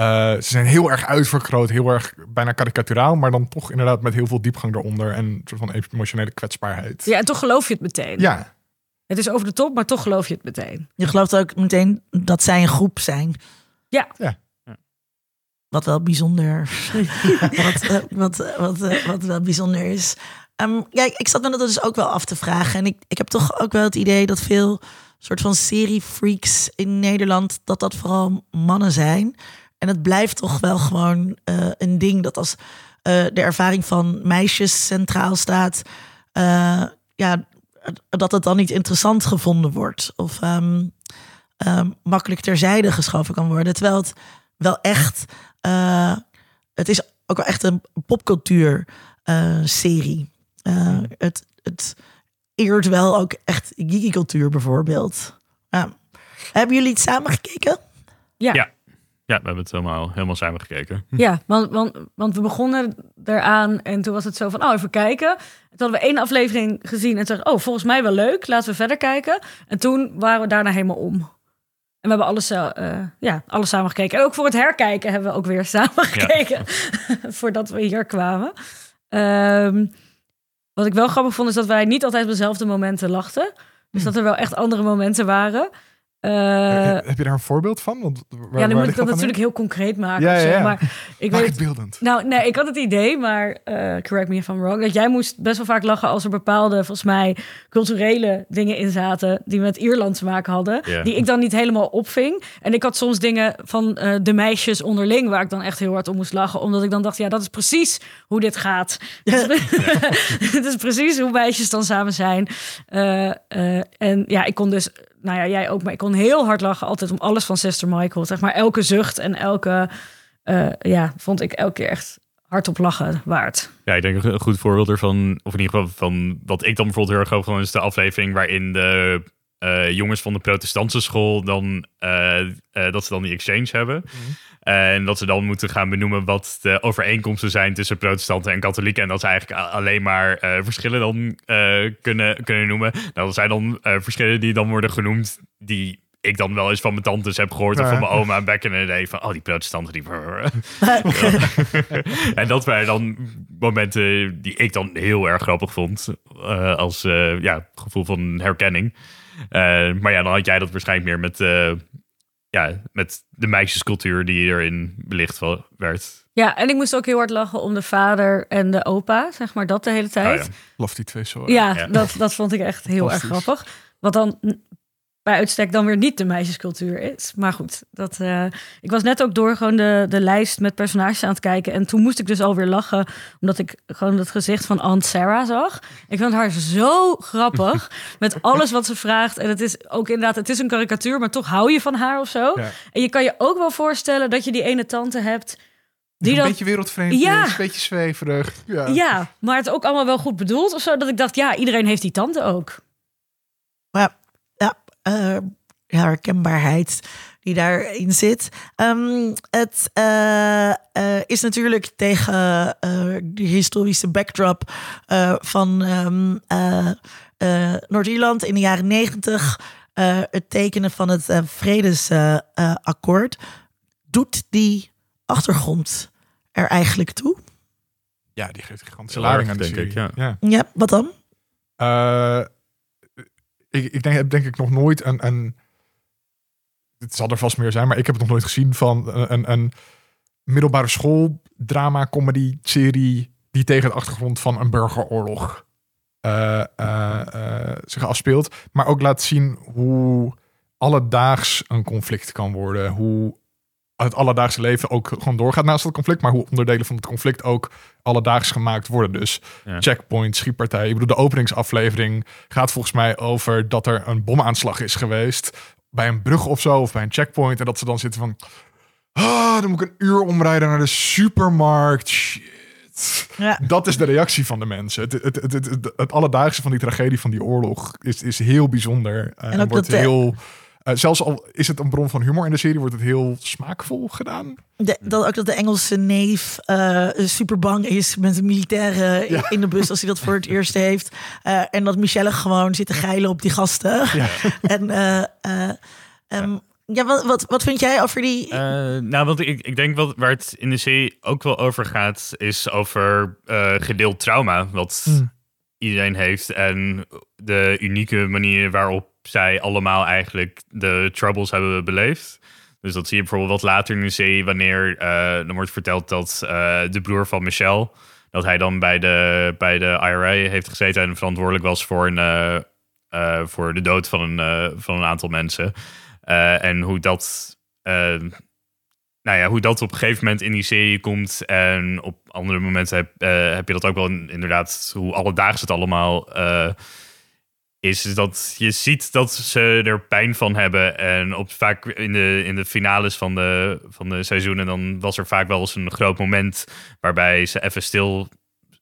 Uh, ze zijn heel erg uitvergroot, heel erg bijna karikaturaal, maar dan toch inderdaad met heel veel diepgang eronder en een soort van emotionele kwetsbaarheid. Ja, en toch geloof je het meteen. Ja. Het is over de top, maar toch geloof je het meteen. Je gelooft ook meteen dat zij een groep zijn. Ja. ja. Wat wel bijzonder, wat, uh, wat, wat, uh, wat wel bijzonder is. Um, ja, ik zat me dat dus ook wel af te vragen. En ik, ik heb toch ook wel het idee dat veel soort van seriefreaks in Nederland, dat dat vooral mannen zijn. En het blijft toch wel gewoon uh, een ding dat als de ervaring van meisjes centraal staat, ja, dat het dan niet interessant gevonden wordt. Of um, um, makkelijk terzijde geschoven kan worden. Terwijl het wel echt uh, het is ook wel echt een popcultuur uh, serie. Uh, het, het eert wel ook echt geeky cultuur bijvoorbeeld. Hebben jullie het samen gekeken? Ja. ja. Ja, we hebben het helemaal, helemaal samen gekeken. Ja, want, want, want we begonnen eraan en toen was het zo van, oh, even kijken. Toen hadden we één aflevering gezien en toen oh, volgens mij wel leuk, laten we verder kijken. En toen waren we daarna helemaal om. En we hebben alles, uh, ja, alles samen gekeken. En ook voor het herkijken hebben we ook weer samen gekeken. Ja. voordat we hier kwamen. Um, wat ik wel grappig vond, is dat wij niet altijd op dezelfde momenten lachten. Dus dat er wel echt andere momenten waren. Uh, heb je daar een voorbeeld van? Want waar, ja, dan moet ik dat natuurlijk heel concreet maken. Ja, ja, ja. Maar ik Maak weet, het beeldend. Nou, nee, ik had het idee, maar uh, correct me if I'm wrong, dat jij moest best wel vaak lachen als er bepaalde, volgens mij, culturele dingen in zaten die met Ierland te maken hadden, Ja. die ik dan niet helemaal opving. En ik had soms dingen van uh, de meisjes onderling waar ik dan echt heel hard om moest lachen, omdat ik dan dacht, ja, dat is precies hoe dit gaat. Het is precies hoe meisjes dan samen zijn. Uh, en ja, ik kon dus nou ja, jij ook, maar ik kon heel hard lachen altijd om alles van Sister Michael. Zeg maar elke zucht en elke, uh, ja, vond ik elke keer echt hardop lachen waard. Ja, ik denk een goed voorbeeld ervan, of in ieder geval van wat ik dan bijvoorbeeld heel erg vond, is de aflevering waarin de uh, jongens van de protestantse school dan, uh, dat ze dan die exchange hebben. Mm. En dat ze dan moeten gaan benoemen wat de overeenkomsten zijn tussen protestanten en katholieken. En dat ze eigenlijk alleen maar verschillen dan kunnen, kunnen noemen. Nou, dat zijn dan verschillen die dan worden genoemd, die ik dan wel eens van mijn tantes heb gehoord. Ja. Of van mijn oma back in the day. Van, oh, die protestanten, die... en dat waren dan momenten die ik dan heel erg grappig vond. als ja, gevoel van herkenning. maar ja, dan had jij dat waarschijnlijk meer met ja, met de meisjescultuur die erin belicht werd. Ja, en ik moest ook heel hard lachen om de vader en de opa, zeg maar dat de hele tijd. Oh, ja. Lof die twee zo. Ja, ja, Dat, dat vond ik echt heel erg grappig. Wat dan bij uitstek dan weer niet de meisjescultuur is. Maar goed, dat, uh, ik was net ook door gewoon de, de lijst met personages aan het kijken. En toen moest ik dus alweer lachen, omdat ik gewoon het gezicht van Aunt Sarah zag. Ik vond haar zo grappig met alles wat ze vraagt. En het is ook inderdaad, het is een karikatuur, maar toch hou je van haar of zo. Ja. En je kan je ook wel voorstellen dat je die ene tante hebt. Die een beetje wereldvreemd Ja. is, een beetje zweverig. Ja. ja, maar het ook allemaal wel goed bedoeld of zo. Dat ik dacht, ja, iedereen heeft die tante ook. Ja, uh, herkenbaarheid die daarin zit. Um, het uh, uh, is natuurlijk tegen de historische backdrop van um, Noord-Ierland in de jaren negentig. het tekenen van het vredesakkoord. Doet die achtergrond er eigenlijk toe? Ja, die geeft gigantische lading aan de denk ik, serie. ja. Ja, wat dan? Ik, ik denk, heb denk ik nog nooit een, een. Het zal er vast meer zijn, maar ik heb het nog nooit gezien van een, een, middelbare school drama comedy serie die tegen de achtergrond van een burgeroorlog uh, uh, zich afspeelt, maar ook laat zien hoe alledaags een conflict kan worden, hoe het alledaagse leven ook gewoon doorgaat naast het conflict, maar hoe onderdelen van het conflict ook alledaags gemaakt worden. Dus Ja. checkpoint, schietpartij. Ik bedoel, de openingsaflevering gaat volgens mij over dat er een bomaanslag is geweest bij een brug of zo, of bij een checkpoint. En dat ze dan zitten van, ah, dan moet ik een uur omrijden naar de supermarkt. Shit. Ja. Dat is de reactie van de mensen. Het, het, het, het, het, het alledaagse van die tragedie van die oorlog is, is heel bijzonder. Uh, En wordt de- Eh, zelfs al is het een bron van humor in de serie, wordt het heel smaakvol gedaan. De, dat ook dat de Engelse neef eh, super bang is met een militaire Ja. in de bus als hij dat voor het eerst heeft. Eh, en dat Michelle gewoon zit te geilen op die gasten. Ja. en eh, eh, ehm, ja, wat, wat, wat vind jij over die... Eh, nou, want ik, ik denk wat, waar het in de serie ook wel over gaat, is over eh, gedeeld trauma. Wat Hmm. iedereen heeft. En de unieke manier waarop zij allemaal eigenlijk de troubles hebben beleefd. Dus dat zie je bijvoorbeeld wat later in de serie, wanneer eh dan wordt verteld dat eh, de broer van Michelle, dat hij dan bij de, bij de IRA heeft gezeten en verantwoordelijk was voor, een, eh, voor de dood van een, van een aantal mensen. En hoe dat, eh, nou ja, hoe dat op een gegeven moment in die serie komt. En op andere momenten heb, heb je dat ook wel in- inderdaad, hoe alledaags het allemaal is. Dat je ziet dat ze er pijn van hebben. En op, vaak in de, in de finales van de, van de seizoenen, dan was er vaak wel eens een groot moment waarbij ze even stil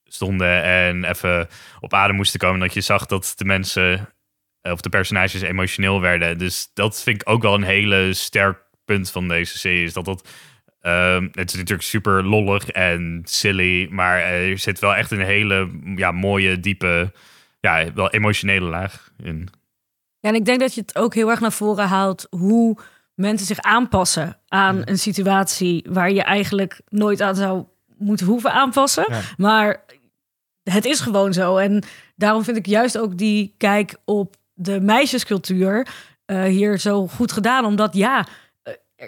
stonden en even op adem moesten komen. Dat je zag dat de mensen eh, of de personages emotioneel werden. Dus dat vind ik ook wel een hele sterk punt van deze serie. Is dat dat. ehm, het is natuurlijk super lollig en silly, maar er zit wel echt een hele ja, mooie, diepe, ja, wel emotionele laag in. Ja, en ik denk dat je het ook heel erg naar voren haalt hoe mensen zich aanpassen aan een situatie waar je eigenlijk nooit aan zou moeten hoeven aanpassen. Ja. Maar het is gewoon zo. En daarom vind ik juist ook die kijk op de meisjescultuur eh, hier zo goed gedaan. Omdat ja,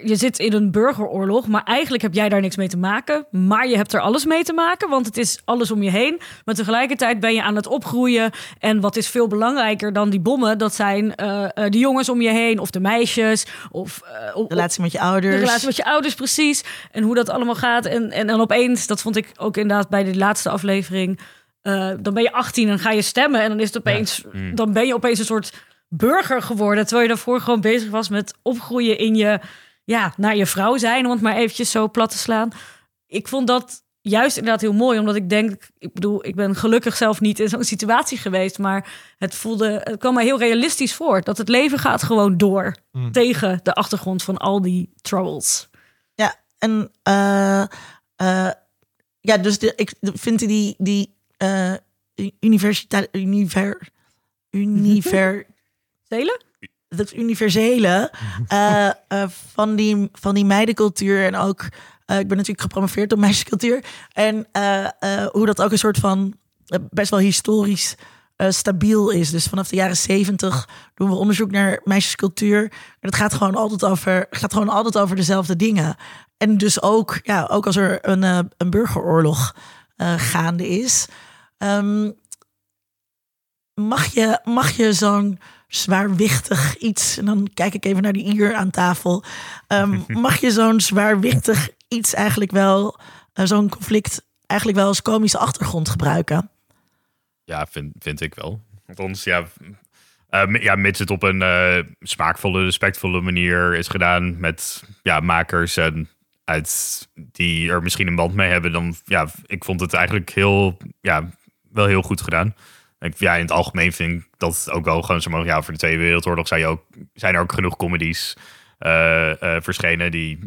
je zit in een burgeroorlog, maar eigenlijk heb jij daar niks mee te maken. Maar je hebt er alles mee te maken, want het is alles om je heen. Maar tegelijkertijd ben je aan het opgroeien. En wat is veel belangrijker dan die bommen? Dat zijn eh, eh, de jongens om je heen, of de meisjes, of eh, op- relatie met je ouders. de relatie met je ouders, precies. En hoe dat allemaal gaat. En, en dan opeens, dat vond ik ook inderdaad bij de laatste aflevering. eh, dan ben je 18 en ga je stemmen. En dan is het opeens, Mm. dan ben je opeens een soort burger geworden. Terwijl je daarvoor gewoon bezig was met opgroeien in je, ja, naar je vrouw zijn. Om het maar eventjes zo plat te slaan. Ik vond dat juist inderdaad heel mooi. Omdat ik denk, ik bedoel, ik ben gelukkig zelf niet in zo'n situatie geweest. Maar het voelde, het kwam mij heel realistisch voor. Dat het leven gaat gewoon door. Mm. Tegen de achtergrond van al die troubles. Ja, en eh, eh, ja, dus de, ik vind die, die eh universiteit, univer, univer, Zelen? Het universele eh, eh, van, die, van die meidencultuur en ook, eh, ik ben natuurlijk gepromoveerd op meisjescultuur en hoe dat ook een soort van best wel historisch stabiel is. Dus vanaf de jaren zeventig doen we onderzoek naar meisjescultuur. En het gaat gewoon altijd over, gaat gewoon altijd over dezelfde dingen. En dus ook, ja, ook als er een, een burgeroorlog gaande is. ehm, mag je, mag je zo'n zwaarwichtig iets, en dan kijk ik even naar die Ier aan tafel. ehm, mag je zo'n zwaarwichtig iets eigenlijk wel, eh, zo'n conflict eigenlijk wel als komische achtergrond gebruiken? Ja, vind, vind ik wel. Althans, ja, eh, ja, mits het op een eh, smaakvolle, respectvolle manier is gedaan met ja, makers en uit die er misschien een band mee hebben, dan ja, ik vond het eigenlijk heel, ja, wel heel goed gedaan. Ik, ja, in het algemeen vind ik dat ook wel gewoon zo mogelijk. Ja, voor de Tweede Wereldoorlog zijn, je ook, zijn er ook genoeg comedies eh, eh, verschenen die,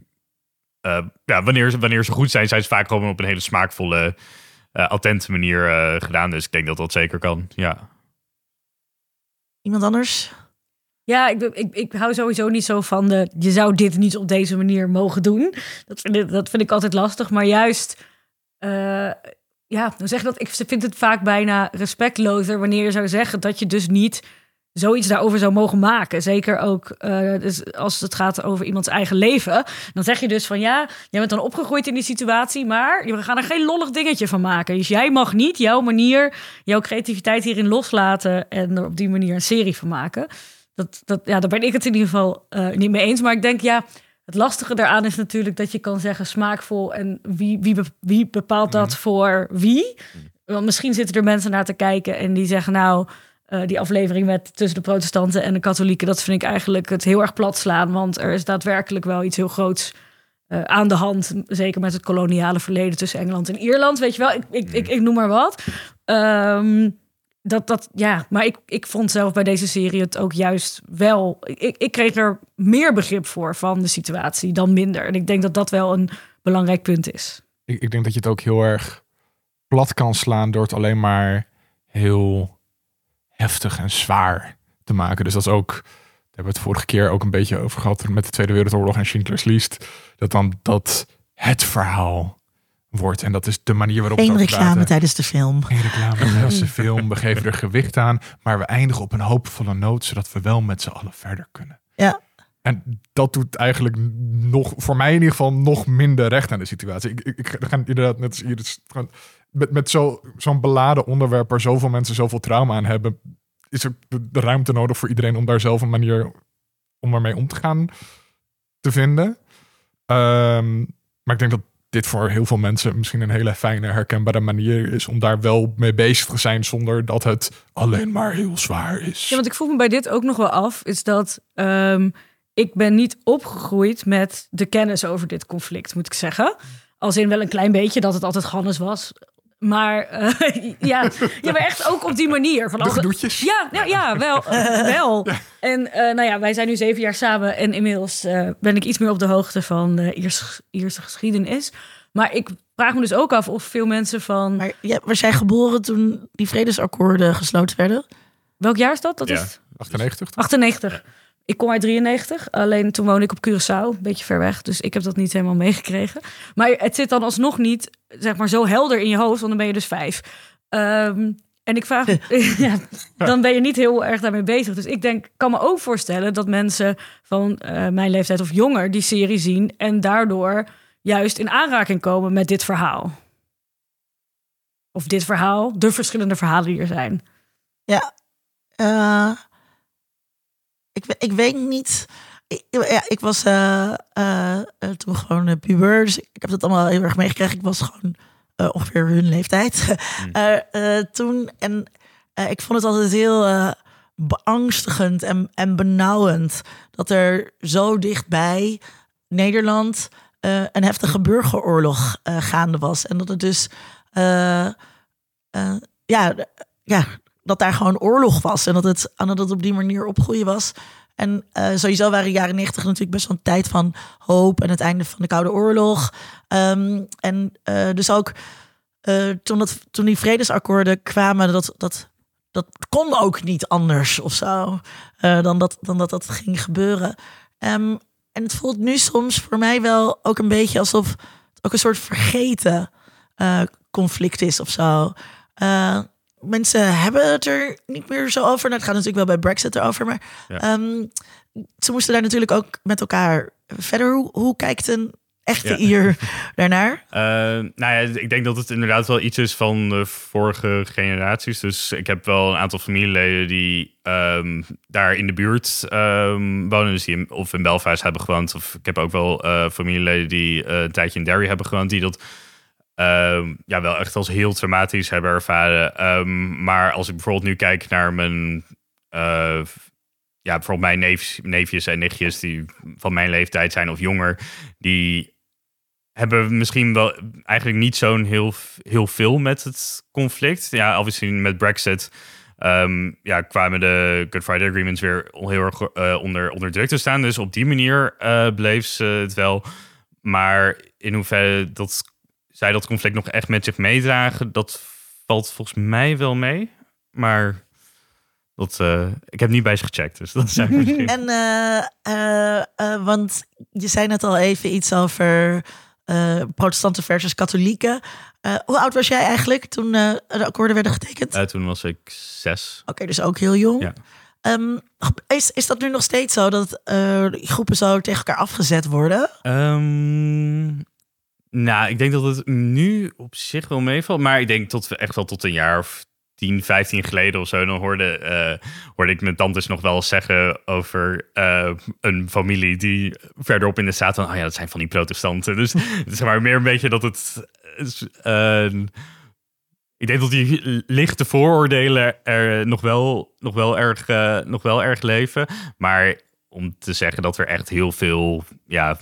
eh, ja, wanneer ze, wanneer ze goed zijn, zijn ze vaak gewoon op een hele smaakvolle, eh attente manier eh, gedaan. Dus ik denk dat dat zeker kan. Ja. Iemand anders? Ja, ik, ik, ik hou sowieso niet zo van de... je zou dit niet op deze manier mogen doen. Dat vind ik, dat vind ik altijd lastig. Maar juist... eh, ja, dan zeg dat ik vind het vaak bijna respectlozer... wanneer je zou zeggen dat je dus niet zoiets daarover zou mogen maken. Zeker ook eh, dus als het gaat over iemands eigen leven. Dan zeg je dus van ja, jij bent dan opgegroeid in die situatie... maar we gaan er geen lollig dingetje van maken. Dus jij mag niet jouw manier, jouw creativiteit hierin loslaten... en er op die manier een serie van maken... Dat, dat, ja, daar ben ik het in ieder geval eh, niet mee eens. Maar ik denk, ja, het lastige daaraan is natuurlijk dat je kan zeggen smaakvol. En wie, wie, wie bepaalt dat voor wie? Want misschien zitten er mensen naar te kijken en die zeggen, nou, eh, die aflevering met tussen de protestanten en de katholieken, dat vind ik eigenlijk het heel erg plat slaan. Want er is daadwerkelijk wel iets heel groots eh, aan de hand. Zeker met het koloniale verleden tussen Engeland en Ierland. Weet je wel, ik, ik, ik, ik noem maar wat. Ehm, dat, dat, ja, maar ik, ik vond zelf bij deze serie het ook juist wel. Ik, ik kreeg er meer begrip voor van de situatie dan minder. En ik denk dat dat wel een belangrijk punt is. Ik, ik denk dat je het ook heel erg plat kan slaan door het alleen maar heel heftig en zwaar te maken. Dus dat is ook, daar hebben we het vorige keer ook een beetje over gehad met de Tweede Wereldoorlog en Schindler's List. Dat dan dat het verhaal wordt. En dat is de manier waarop Geen reclame praten. tijdens de film. Geen reclame tijdens de film. We geven er gewicht aan. Maar we eindigen op een hoopvolle noot, zodat we wel met z'n allen verder kunnen. Ja. En dat doet eigenlijk nog, voor mij in ieder geval, nog minder recht aan de situatie. Ik, ik, ik ga inderdaad net als gewoon met, met zo, zo'n beladen onderwerp waar zoveel mensen zoveel trauma aan hebben, is er de, de ruimte nodig voor iedereen om daar zelf een manier om ermee om te gaan te vinden. Ehm, maar ik denk dat dit voor heel veel mensen misschien een hele fijne, herkenbare manier is om daar wel mee bezig te zijn zonder dat het alleen maar heel zwaar is. Ja, want ik vroeg me bij dit ook nog wel af, is dat ehm, ik ben niet opgegroeid met de kennis over dit conflict, moet ik zeggen. Als in wel een klein beetje dat het altijd Gannes was. Maar eh, ja, ja, maar echt ook op die manier. Van De. Ja, ja, ja wel. wel. En eh, nou ja, wij zijn nu zeven jaar samen en inmiddels eh, ben ik iets meer op de hoogte van de Ierse, Ierse geschiedenis. Maar ik vraag me dus ook af of veel mensen van... Maar ja, we zijn geboren toen die vredesakkoorden gesloten werden. Welk jaar is dat? Dat Ja. is 98. 98. Ik kom uit 93, alleen toen woonde ik op Curaçao, een beetje ver weg. Dus ik heb dat niet helemaal meegekregen. Maar het zit dan alsnog niet, zeg maar, zo helder in je hoofd, want dan ben je dus vijf. Ehm, en ik vraag, ja, dan ben je niet heel erg daarmee bezig. Dus ik denk, kan me ook voorstellen dat mensen van eh, mijn leeftijd of jonger die serie zien en daardoor juist in aanraking komen met dit verhaal. Of dit verhaal, de verschillende verhalen die er zijn. Ja. Eh, ik, ik weet niet. Ik, ja, ik was eh, eh, eh, toen gewoon uh, puber. Dus ik heb dat allemaal heel erg meegekregen. Ik was gewoon ongeveer hun leeftijd. Eh, toen. En ik vond het altijd heel beangstigend en, en benauwend. Dat er zo dichtbij Nederland een heftige burgeroorlog gaande was. En dat het dus. ja, ja, dat daar gewoon oorlog was. En dat het, en dat het op die manier opgroeien was. En eh, sowieso waren de jaren negentig natuurlijk best wel een tijd van hoop en het einde van de Koude Oorlog. Ehm, en eh, dus ook eh, toen, dat, toen die vredesakkoorden kwamen, dat, dat, dat kon ook niet anders of zo. dan, dat, dan dat dat ging gebeuren. Ehm, en het voelt nu soms voor mij wel ook een beetje alsof het ook een soort vergeten conflict is of zo. Mensen hebben het er niet meer zo over. Nou, het gaat natuurlijk wel bij Brexit erover, maar Ja. ehm, ze moesten daar natuurlijk ook met elkaar verder. Hoe, hoe kijkt een echte Ja. Ier daarnaar? Eh, nou ja, ik denk dat het inderdaad wel iets is van de vorige generaties. Dus ik heb wel een aantal familieleden die ehm, daar in de buurt ehm, wonen. Dus die in, of in Belfast hebben gewoond. Of ik heb ook wel eh, familieleden die eh, een tijdje in Derry hebben gewoond. Die dat ehm, ja, wel echt als heel traumatisch hebben ervaren. Ehm, maar als ik bijvoorbeeld nu kijk naar mijn... eh, ja, bijvoorbeeld mijn neefjes, neefjes en nichtjes die van mijn leeftijd zijn of jonger, die hebben misschien wel eigenlijk niet zo'n heel, heel veel met het conflict. Ja, obviously met Brexit ehm, ja, kwamen de Good Friday Agreements weer heel erg eh, onder, onder druk te staan. Dus op die manier eh, bleef ze het wel. Maar in hoeverre dat zij dat conflict nog echt met zich meedragen, dat valt volgens mij wel mee. Maar dat, eh, ik heb niet bij ze gecheckt, dus dat zijn misschien... En, eh, eh, want je zei net al even iets over protestanten versus katholieken. Hoe oud was jij eigenlijk toen de akkoorden werden getekend? Toen was ik zes. Oké, dus ook heel jong. Ja. Ehm, is, is dat nu nog steeds zo dat groepen zo tegen elkaar afgezet worden? Ehm, nou, ik denk dat het nu op zich wel meevalt. Maar ik denk tot echt wel tot een jaar of 10, 15 geleden of zo. Dan hoorde, eh, hoorde ik mijn tantes nog wel zeggen over eh, een familie die verderop in de staat van, oh ja, dat zijn van die protestanten. Dus zeg maar meer een beetje dat het. eh, ik denk dat die lichte vooroordelen er nog wel, nog wel, erg, nog wel erg leven. Maar om te zeggen dat er echt heel veel ja,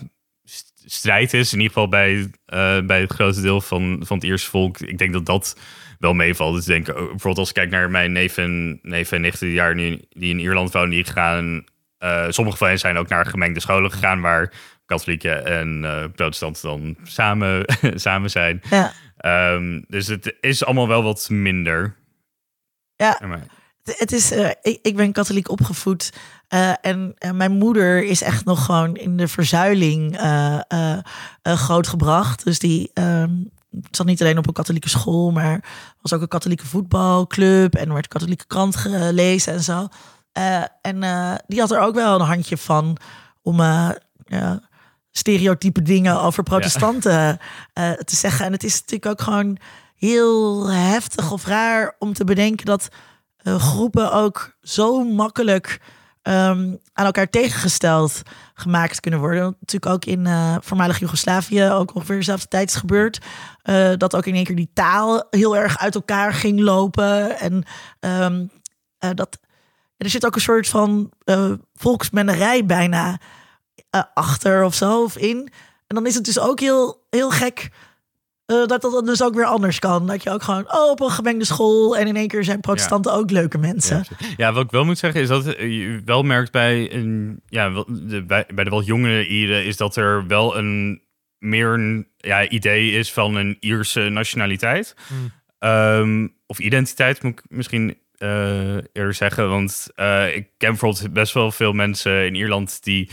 strijd is. In ieder geval bij, eh, bij het grote deel van, van het Ierse volk. Ik denk dat dat wel meevalt. Dus ik denk, oh, bijvoorbeeld als ik kijk naar mijn neven, neven en nichten die, jaar nu, die in Ierland wonen, die gaan... eh, sommige van hen zijn ook naar gemengde scholen gegaan... waar katholieken en eh, protestanten dan samen, samen zijn. Ja. Ehm, dus het is allemaal wel wat minder. Ja. Het- is, eh, ik, ik ben katholiek opgevoed eh, en eh, mijn moeder is echt nog gewoon in de verzuiling eh, grootgebracht. Dus die ehm, zat niet alleen op een katholieke school, maar was ook een katholieke voetbalclub en er werd katholieke krant gelezen en zo. En die had er ook wel een handje van om stereotype dingen over protestanten te zeggen. En het is natuurlijk ook gewoon heel heftig of raar om te bedenken dat groepen ook zo makkelijk ehm, aan elkaar tegengesteld gemaakt kunnen worden. Natuurlijk ook in eh, voormalig Joegoslavië ook ongeveer dezelfde tijd is gebeurd. Eh, dat ook in één keer die taal heel erg uit elkaar ging lopen. En ehm, eh, dat er zit ook een soort van volksmennerij bijna achter of zo of in. En dan is het dus ook heel, heel gek eh, dat dat dan dus ook weer anders kan. Dat je ook gewoon oh, op een gemengde school en in één keer zijn protestanten ook leuke mensen. Ja, wat ik wel moet zeggen is dat je wel merkt bij, een, ja, wel- de, bij, bij de wat jongere Ieren is dat er wel een meer een ja, idee is van een Ierse nationaliteit. Ehm, of identiteit moet ik misschien eh, eerder zeggen. Want eh, ik ken bijvoorbeeld best wel veel mensen in Ierland die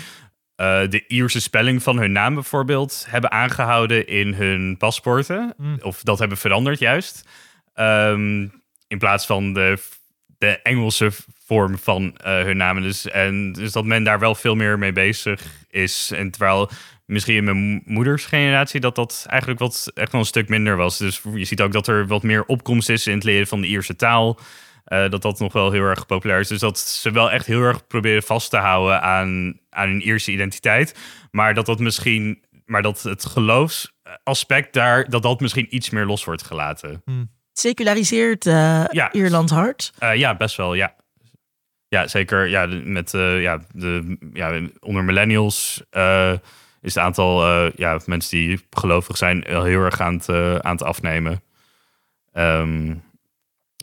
eh, de Ierse spelling van hun naam bijvoorbeeld hebben aangehouden in hun paspoorten. Of dat hebben veranderd juist. Ehm, in plaats van de, de Engelse vorm van eh, hun namen. Dus, en, dus dat men daar wel veel meer mee bezig is. En terwijl misschien in mijn moeders generatie dat dat eigenlijk wat echt wel een stuk minder was. Dus je ziet ook dat er wat meer opkomst is in het leren van de Ierse taal. Eh, dat dat nog wel heel erg populair is. Dus dat ze wel echt heel erg proberen vast te houden aan, aan hun Ierse identiteit. Maar dat dat misschien, maar dat het geloofsaspect daar, dat dat misschien iets meer los wordt gelaten. Seculariseert eh, Ja. Ierland hard. Eh, ja, best wel, ja. Ja, zeker. Ja, met, eh, ja, de, ja, onder millennials eh, is het aantal eh, ja, mensen die gelovig zijn wel heel erg aan het, aan het afnemen. Ehm,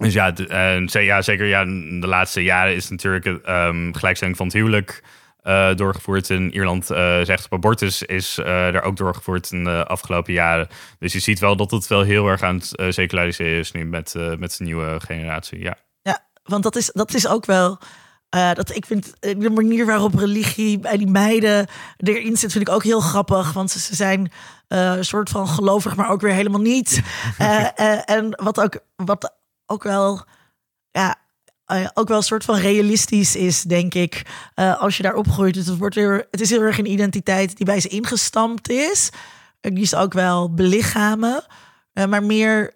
dus ja, de- ja, zeker ja, de laatste jaren is natuurlijk het ehm, gelijkstelling van het huwelijk eh, doorgevoerd in Ierland. eh zegt op abortus is eh daar ook doorgevoerd in de afgelopen jaren. Dus je ziet wel dat het wel heel erg aan het eh, seculariseren is nu met, eh, met de nieuwe generatie. Ja. Ja, want dat is, dat is ook wel. eh, dat, ik vind eh, de manier waarop religie bij die meiden erin zit, vind ik ook heel grappig. Want ze, ze zijn eh, een soort van gelovig, maar ook weer helemaal niet. Eh, eh, en wat ook, wat ook wel. Ja, eh, ook wel een soort van realistisch is, denk ik. eh, als je daar opgroeit. Dus het, wordt weer, het is heel erg een identiteit die bij ze ingestampt is. Die is ook wel belichamen. eh, maar meer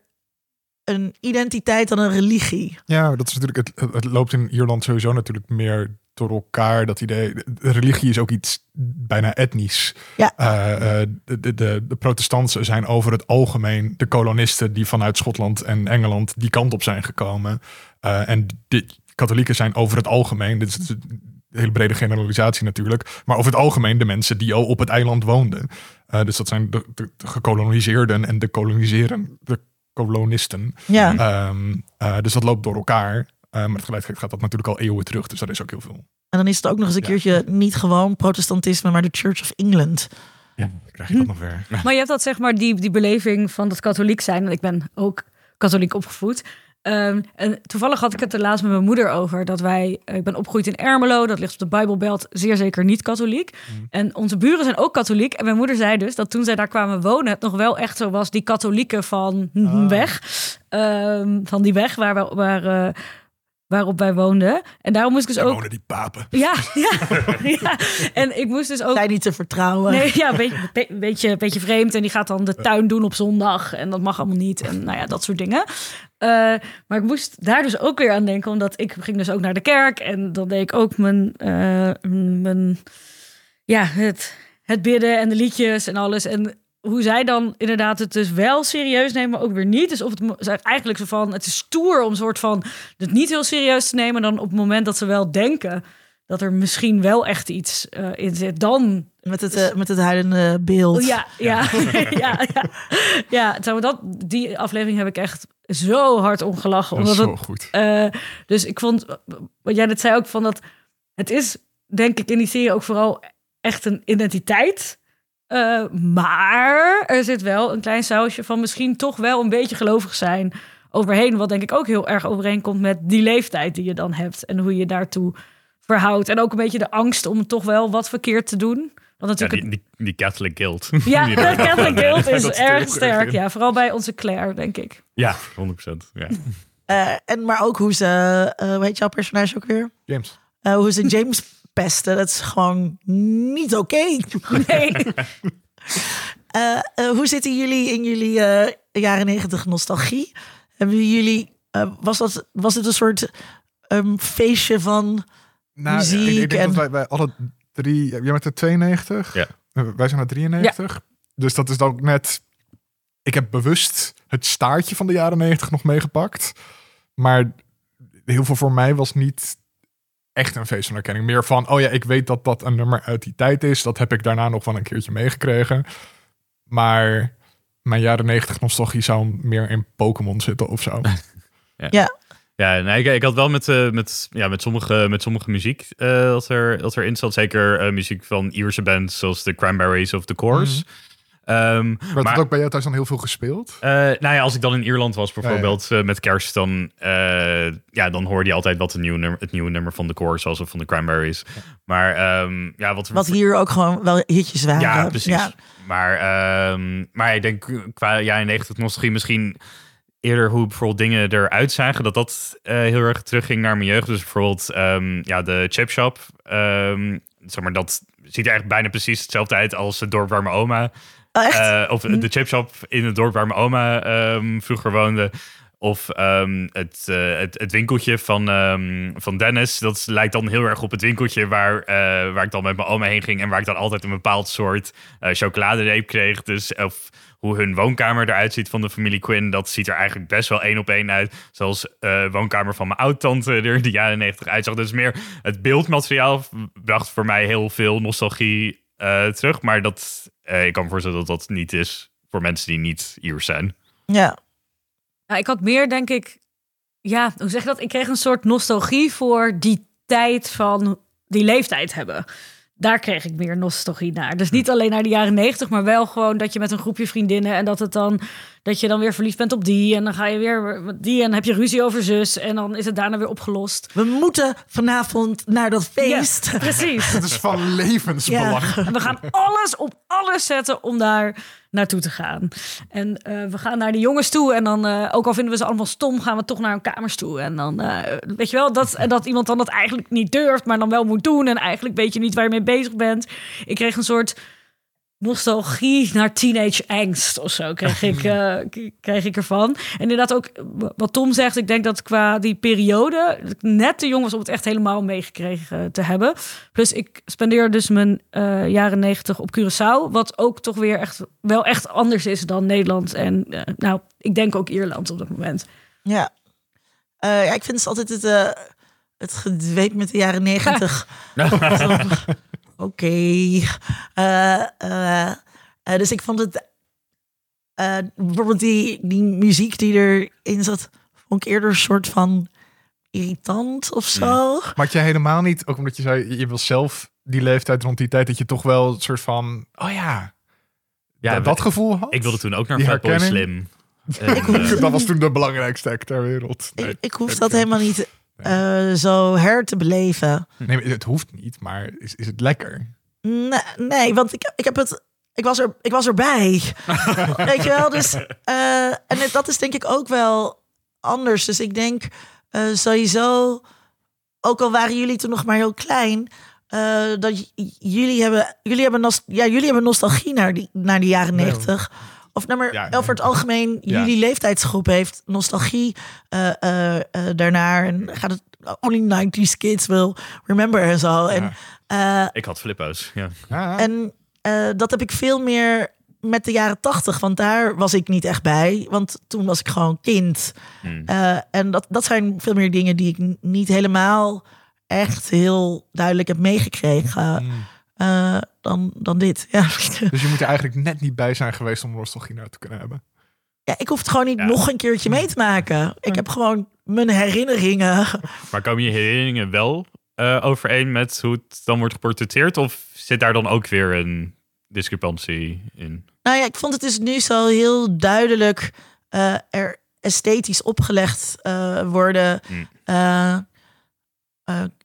een identiteit dan een religie. Ja, dat is natuurlijk, het- het loopt in Ierland sowieso natuurlijk meer door elkaar. Dat idee, de religie is ook iets bijna etnisch. Ja. Eh, eh, de, de, de, protestanten zijn over het algemeen de kolonisten die vanuit Schotland en Engeland die kant op zijn gekomen. Eh, en de katholieken zijn over het algemeen, dit is een hele brede generalisatie natuurlijk, maar over het algemeen de mensen die al op het eiland woonden. Dus dat zijn de, de, de gekoloniseerden en de koloniseren, de kolonisten. Ja. Ehm, eh, dus dat loopt door elkaar. Eh, maar tegelijkertijd gaat dat natuurlijk al eeuwen terug. Dus dat is ook heel veel. En dan is het ook nog eens een Ja. keertje niet gewoon protestantisme, maar de Church of England. Ja, dan krijg je dat nog weer. Maar je hebt dat zeg maar die, die beleving van dat katholiek zijn. En ik ben ook katholiek opgevoed. Ehm, en toevallig had ik het er laatst met mijn moeder over. Dat wij, eh, ik ben opgegroeid in Ermelo. Dat ligt op de Bijbelbelt. Zeer zeker niet katholiek. En onze buren zijn ook katholiek. En mijn moeder zei dus dat toen zij daar kwamen wonen... het nog wel echt zo was, die katholieken van weg. Ehm, van die weg waar, we, waar, eh, waarop wij woonden. En daarom moest ik dus Daar ook... wonen die papen. Ja, ja, ja. En ik moest dus ook... Zijn niet te vertrouwen. Nee, ja, een beetje, be- beetje, beetje vreemd. En die gaat dan de tuin doen op zondag. En dat mag allemaal niet. En nou ja, dat soort dingen. Eh, maar ik moest daar dus ook weer aan denken. Omdat ik ging dus ook naar de kerk. En dan deed ik ook mijn... eh, mijn ja, het, het bidden en de liedjes en alles. En hoe zij dan inderdaad het dus wel serieus nemen, maar ook weer niet. Dus of het eigenlijk zo van... Het is stoer om soort van het niet heel serieus te nemen. Dan op het moment dat ze wel denken dat er misschien wel echt iets eh, in zit, dan Met het, eh, met het huilende beeld. Oh, ja, ja, ja, ja. ja zou dat, die aflevering heb ik echt zo hard om gelachen. Dat is Omdat zo het, goed. eh, dus ik vond, wat jij net zei ook, van dat het is, denk ik, in die serie ook vooral echt een identiteit. Eh, maar er zit wel een klein sausje van misschien toch wel een beetje gelovig zijn overheen. Wat denk ik ook heel erg overeenkomt met die leeftijd die je dan hebt. En hoe je daartoe verhoudt. En ook een beetje de angst om toch wel wat verkeerd te doen. Want Ja, natuurlijk die, die, die Catholic Guild. ja, er- Catholic Guild is erg sterk. Ja, vooral bij onze Claire, denk ik. Ja, 100%. Ja. Eh, en maar ook hoe ze, eh hoe heet jouw personage ook weer? James. Eh, hoe ze James pesten. Dat is gewoon niet oké. Nee. Eh, eh, hoe zitten jullie in jullie eh, jaren negentig nostalgie? Hebben jullie, eh, was, dat, was het een soort ehm, feestje van... Nou, Muziek ik, ik denk en- dat wij, wij alle drie... Jij bent er 92? Ja. Wij zijn er 93. Dus dat is dan ook net... Ik heb bewust het staartje van de jaren 90 nog meegepakt. Maar heel veel voor mij was niet echt een feest van herkenning. Meer van, oh ja, ik weet dat dat een nummer uit die tijd is. Dat heb ik daarna nog wel een keertje meegekregen. Maar mijn jaren 90 nostalgie zou meer in Pokémon zitten of zo. Ja, Ja, nee, ik, ik had wel met, eh, met, ja, met, sommige, met sommige muziek eh, dat, er, dat erin zat. Zeker eh, muziek van Ierse bands zoals de Cranberries of The Course. Ehm, Werd maar, het ook bij jou thuis dan heel veel gespeeld? eh, nou ja, als ik dan in Ierland was bijvoorbeeld eh, met kerst, dan, eh, ja, dan hoorde je altijd wat het nieuwe nummer, het nieuwe nummer van The Course was of van de Cranberries. Maar ehm, ja, wat, wat hier ook gewoon wel hitjes waren. Ja, precies. Ja. Maar, ehm, maar ik denk qua jaren 90 nostalgie misschien eerder hoe bijvoorbeeld dingen eruit zagen. Dat dat eh, heel erg terugging naar mijn jeugd. Dus bijvoorbeeld ehm, ja, de chip shop. ehm, zeg maar, dat ziet er echt bijna precies hetzelfde uit als het dorp waar mijn oma... Oh, echt? eh, of de chip shop in het dorp waar mijn oma ehm, vroeger woonde. Of ehm, het, eh, het, het winkeltje van, ehm, van Dennis. Dat lijkt dan heel erg op het winkeltje waar, eh, waar ik dan met mijn oma heen ging. En waar ik dan altijd een bepaald soort eh chocoladereep kreeg. Dus of hoe hun woonkamer eruit ziet van de familie Quinn. Dat ziet er eigenlijk best wel één op één uit. Zoals de woonkamer van mijn oud-tante er in de jaren negentig uitzag. Dus meer het beeldmateriaal bracht voor mij heel veel nostalgie eh, terug. Maar dat, eh, ik kan me voorstellen dat dat niet is voor mensen die niet Iers zijn. ja. Nou, ik had meer, denk ik, ja, hoe zeg je dat? Ik kreeg een soort nostalgie voor die tijd van die leeftijd hebben. Daar kreeg ik meer nostalgie naar. Dus niet alleen naar de jaren negentig, maar wel gewoon dat je met een groepje vriendinnen en dat het dan dat je dan weer verliefd bent op die en dan ga je weer met die en dan heb je ruzie over zus en dan is het daarna weer opgelost. We moeten vanavond naar dat feest. Ja, precies. Het is van levensbelang. En we gaan alles op alles zetten om daar naartoe te gaan. En eh, we gaan naar de jongens toe. En dan, eh, ook al vinden we ze allemaal stom, gaan we toch naar hun kamers toe. En dan, eh, weet je wel, dat, en dat iemand dan dat eigenlijk niet durft, maar dan wel moet doen. En eigenlijk weet je niet waar je mee bezig bent. Ik kreeg een soort nostalgie naar teenage angst of zo kreeg ik, eh, kreeg ik ervan. En inderdaad ook wat Tom zegt, ik denk dat qua die periode dat ik net te jong was om het echt helemaal meegekregen te hebben. Plus ik spendeer dus mijn eh, jaren negentig op Curaçao, wat ook toch weer echt wel echt anders is dan Nederland en eh, nou, ik denk ook Ierland op dat moment. Ja. Eh, ja, ik vind het altijd het, het gedweep met de jaren negentig. Oké. Eh, eh, eh, dus ik vond het... eh, bijvoorbeeld die, die muziek die erin zat... vond ik eerder een soort van irritant of zo. Maar had je helemaal niet, ook omdat je zei, je wil zelf die leeftijd rond die tijd, dat je toch wel een soort van, oh ja, Ja, dat, dat gevoel had? Ik wilde toen ook naar Fatboy? Slim. En, dat was toen de belangrijkste act ter wereld. Nee, ik, ik hoef dat helemaal niet eh, zo her te beleven. nee het hoeft niet, maar is, is het lekker? Nee, nee want ik, ik heb het. Ik was, er, ik was erbij. Weet je wel? Dus, eh, en dat is denk ik ook wel anders. Dus ik denk eh, sowieso, ook al waren jullie toen nog maar heel klein, dat jullie hebben, jullie hebben, ja, jullie hebben nostalgie naar die, naar die jaren Nee, negentig. Of nou maar Ja, over het algemeen, Ja. jullie leeftijdsgroep heeft nostalgie eh, eh, eh, daarnaar. En gaat het only 90s kids will remember en zo. En, eh, ik had flippo's, ja. En eh, dat heb ik veel meer met de jaren tachtig, want daar was ik niet echt bij. Want toen was ik gewoon kind. Hmm. Eh, en dat, dat zijn veel meer dingen die ik niet helemaal echt heel duidelijk heb meegekregen. Mm. Eh, dan, dan dit. Ja. Dus je moet er eigenlijk net niet bij zijn geweest om nostalgie naar te kunnen hebben. ja, ik hoef het gewoon niet Ja. nog een keertje mee te maken. Ik heb gewoon mijn herinneringen. Maar komen je herinneringen wel eh, overeen met hoe het dan wordt geportretteerd? Of zit daar dan ook weer een discrepantie in? Nou ja, ik vond het dus nu zo heel duidelijk eh, er esthetisch opgelegd eh, worden. Hmm.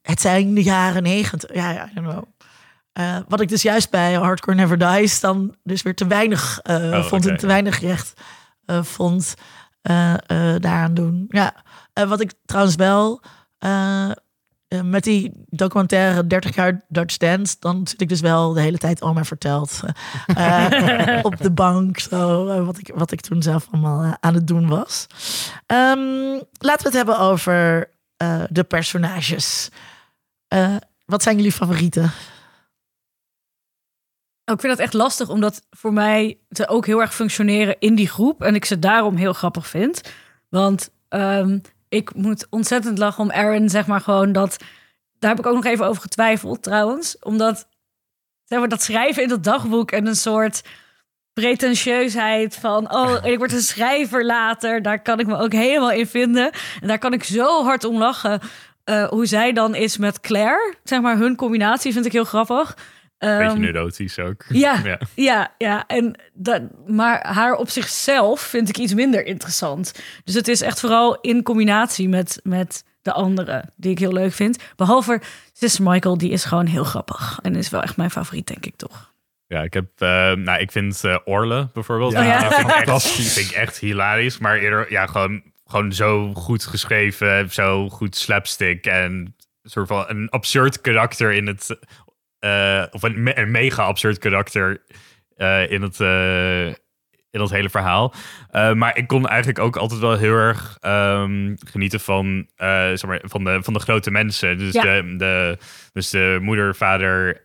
Het zijn de jaren negentig. Ja, ja, I don't know. Eh, wat ik dus juist bij Hardcore Never Dies dan dus weer te weinig eh, Oh, vond oké. en te weinig recht eh, vond daaraan doen. Ja, wat ik trouwens wel met die documentaire 30 jaar Dutch Dance, dan zit ik dus wel de hele tijd oma verteld eh, op de bank, zo wat ik wat ik toen zelf allemaal aan het doen was. Ehm, laten we het hebben over de personages. Wat zijn jullie favorieten? Oh, ik vind dat echt lastig, omdat voor mij ze ook heel erg functioneren in die groep. En ik ze daarom heel grappig vind. Want ehm, ik moet ontzettend lachen om Aaron, zeg maar gewoon dat... Daar heb ik ook nog even over getwijfeld trouwens. Omdat zeg maar, dat schrijven in dat dagboek en een soort pretentieusheid van... oh, ik word een schrijver later. Daar kan ik me ook helemaal in vinden. En daar kan ik zo hard om lachen. eh, hoe zij dan is met Claire. Zeg maar, hun combinatie vind ik heel grappig. Beetje Ehm, neurotisch ook. ja, Ja. ja, ja, En dat, maar haar op zichzelf vind ik iets minder interessant. Dus het is echt vooral in combinatie met, met de anderen die ik heel leuk vind. Behalve Sister Michael, die is gewoon heel grappig. En is wel echt mijn favoriet, denk ik toch. Ja, ik heb, eh, nou, ik vind eh, Orle bijvoorbeeld. Ja, Oh ja. vind, ik echt, fantastisch. vind ik echt hilarisch. Maar eerder, ja, gewoon, gewoon zo goed geschreven, zo goed slapstick en een soort van een absurd karakter in het, eh, of een, me- een mega absurd karakter eh, in het. eh, in dat hele verhaal. Maar ik kon eigenlijk ook altijd wel heel erg ehm, genieten van, zeg maar, van, de, van de grote mensen. Dus, Ja. de, de, dus de moeder, vader,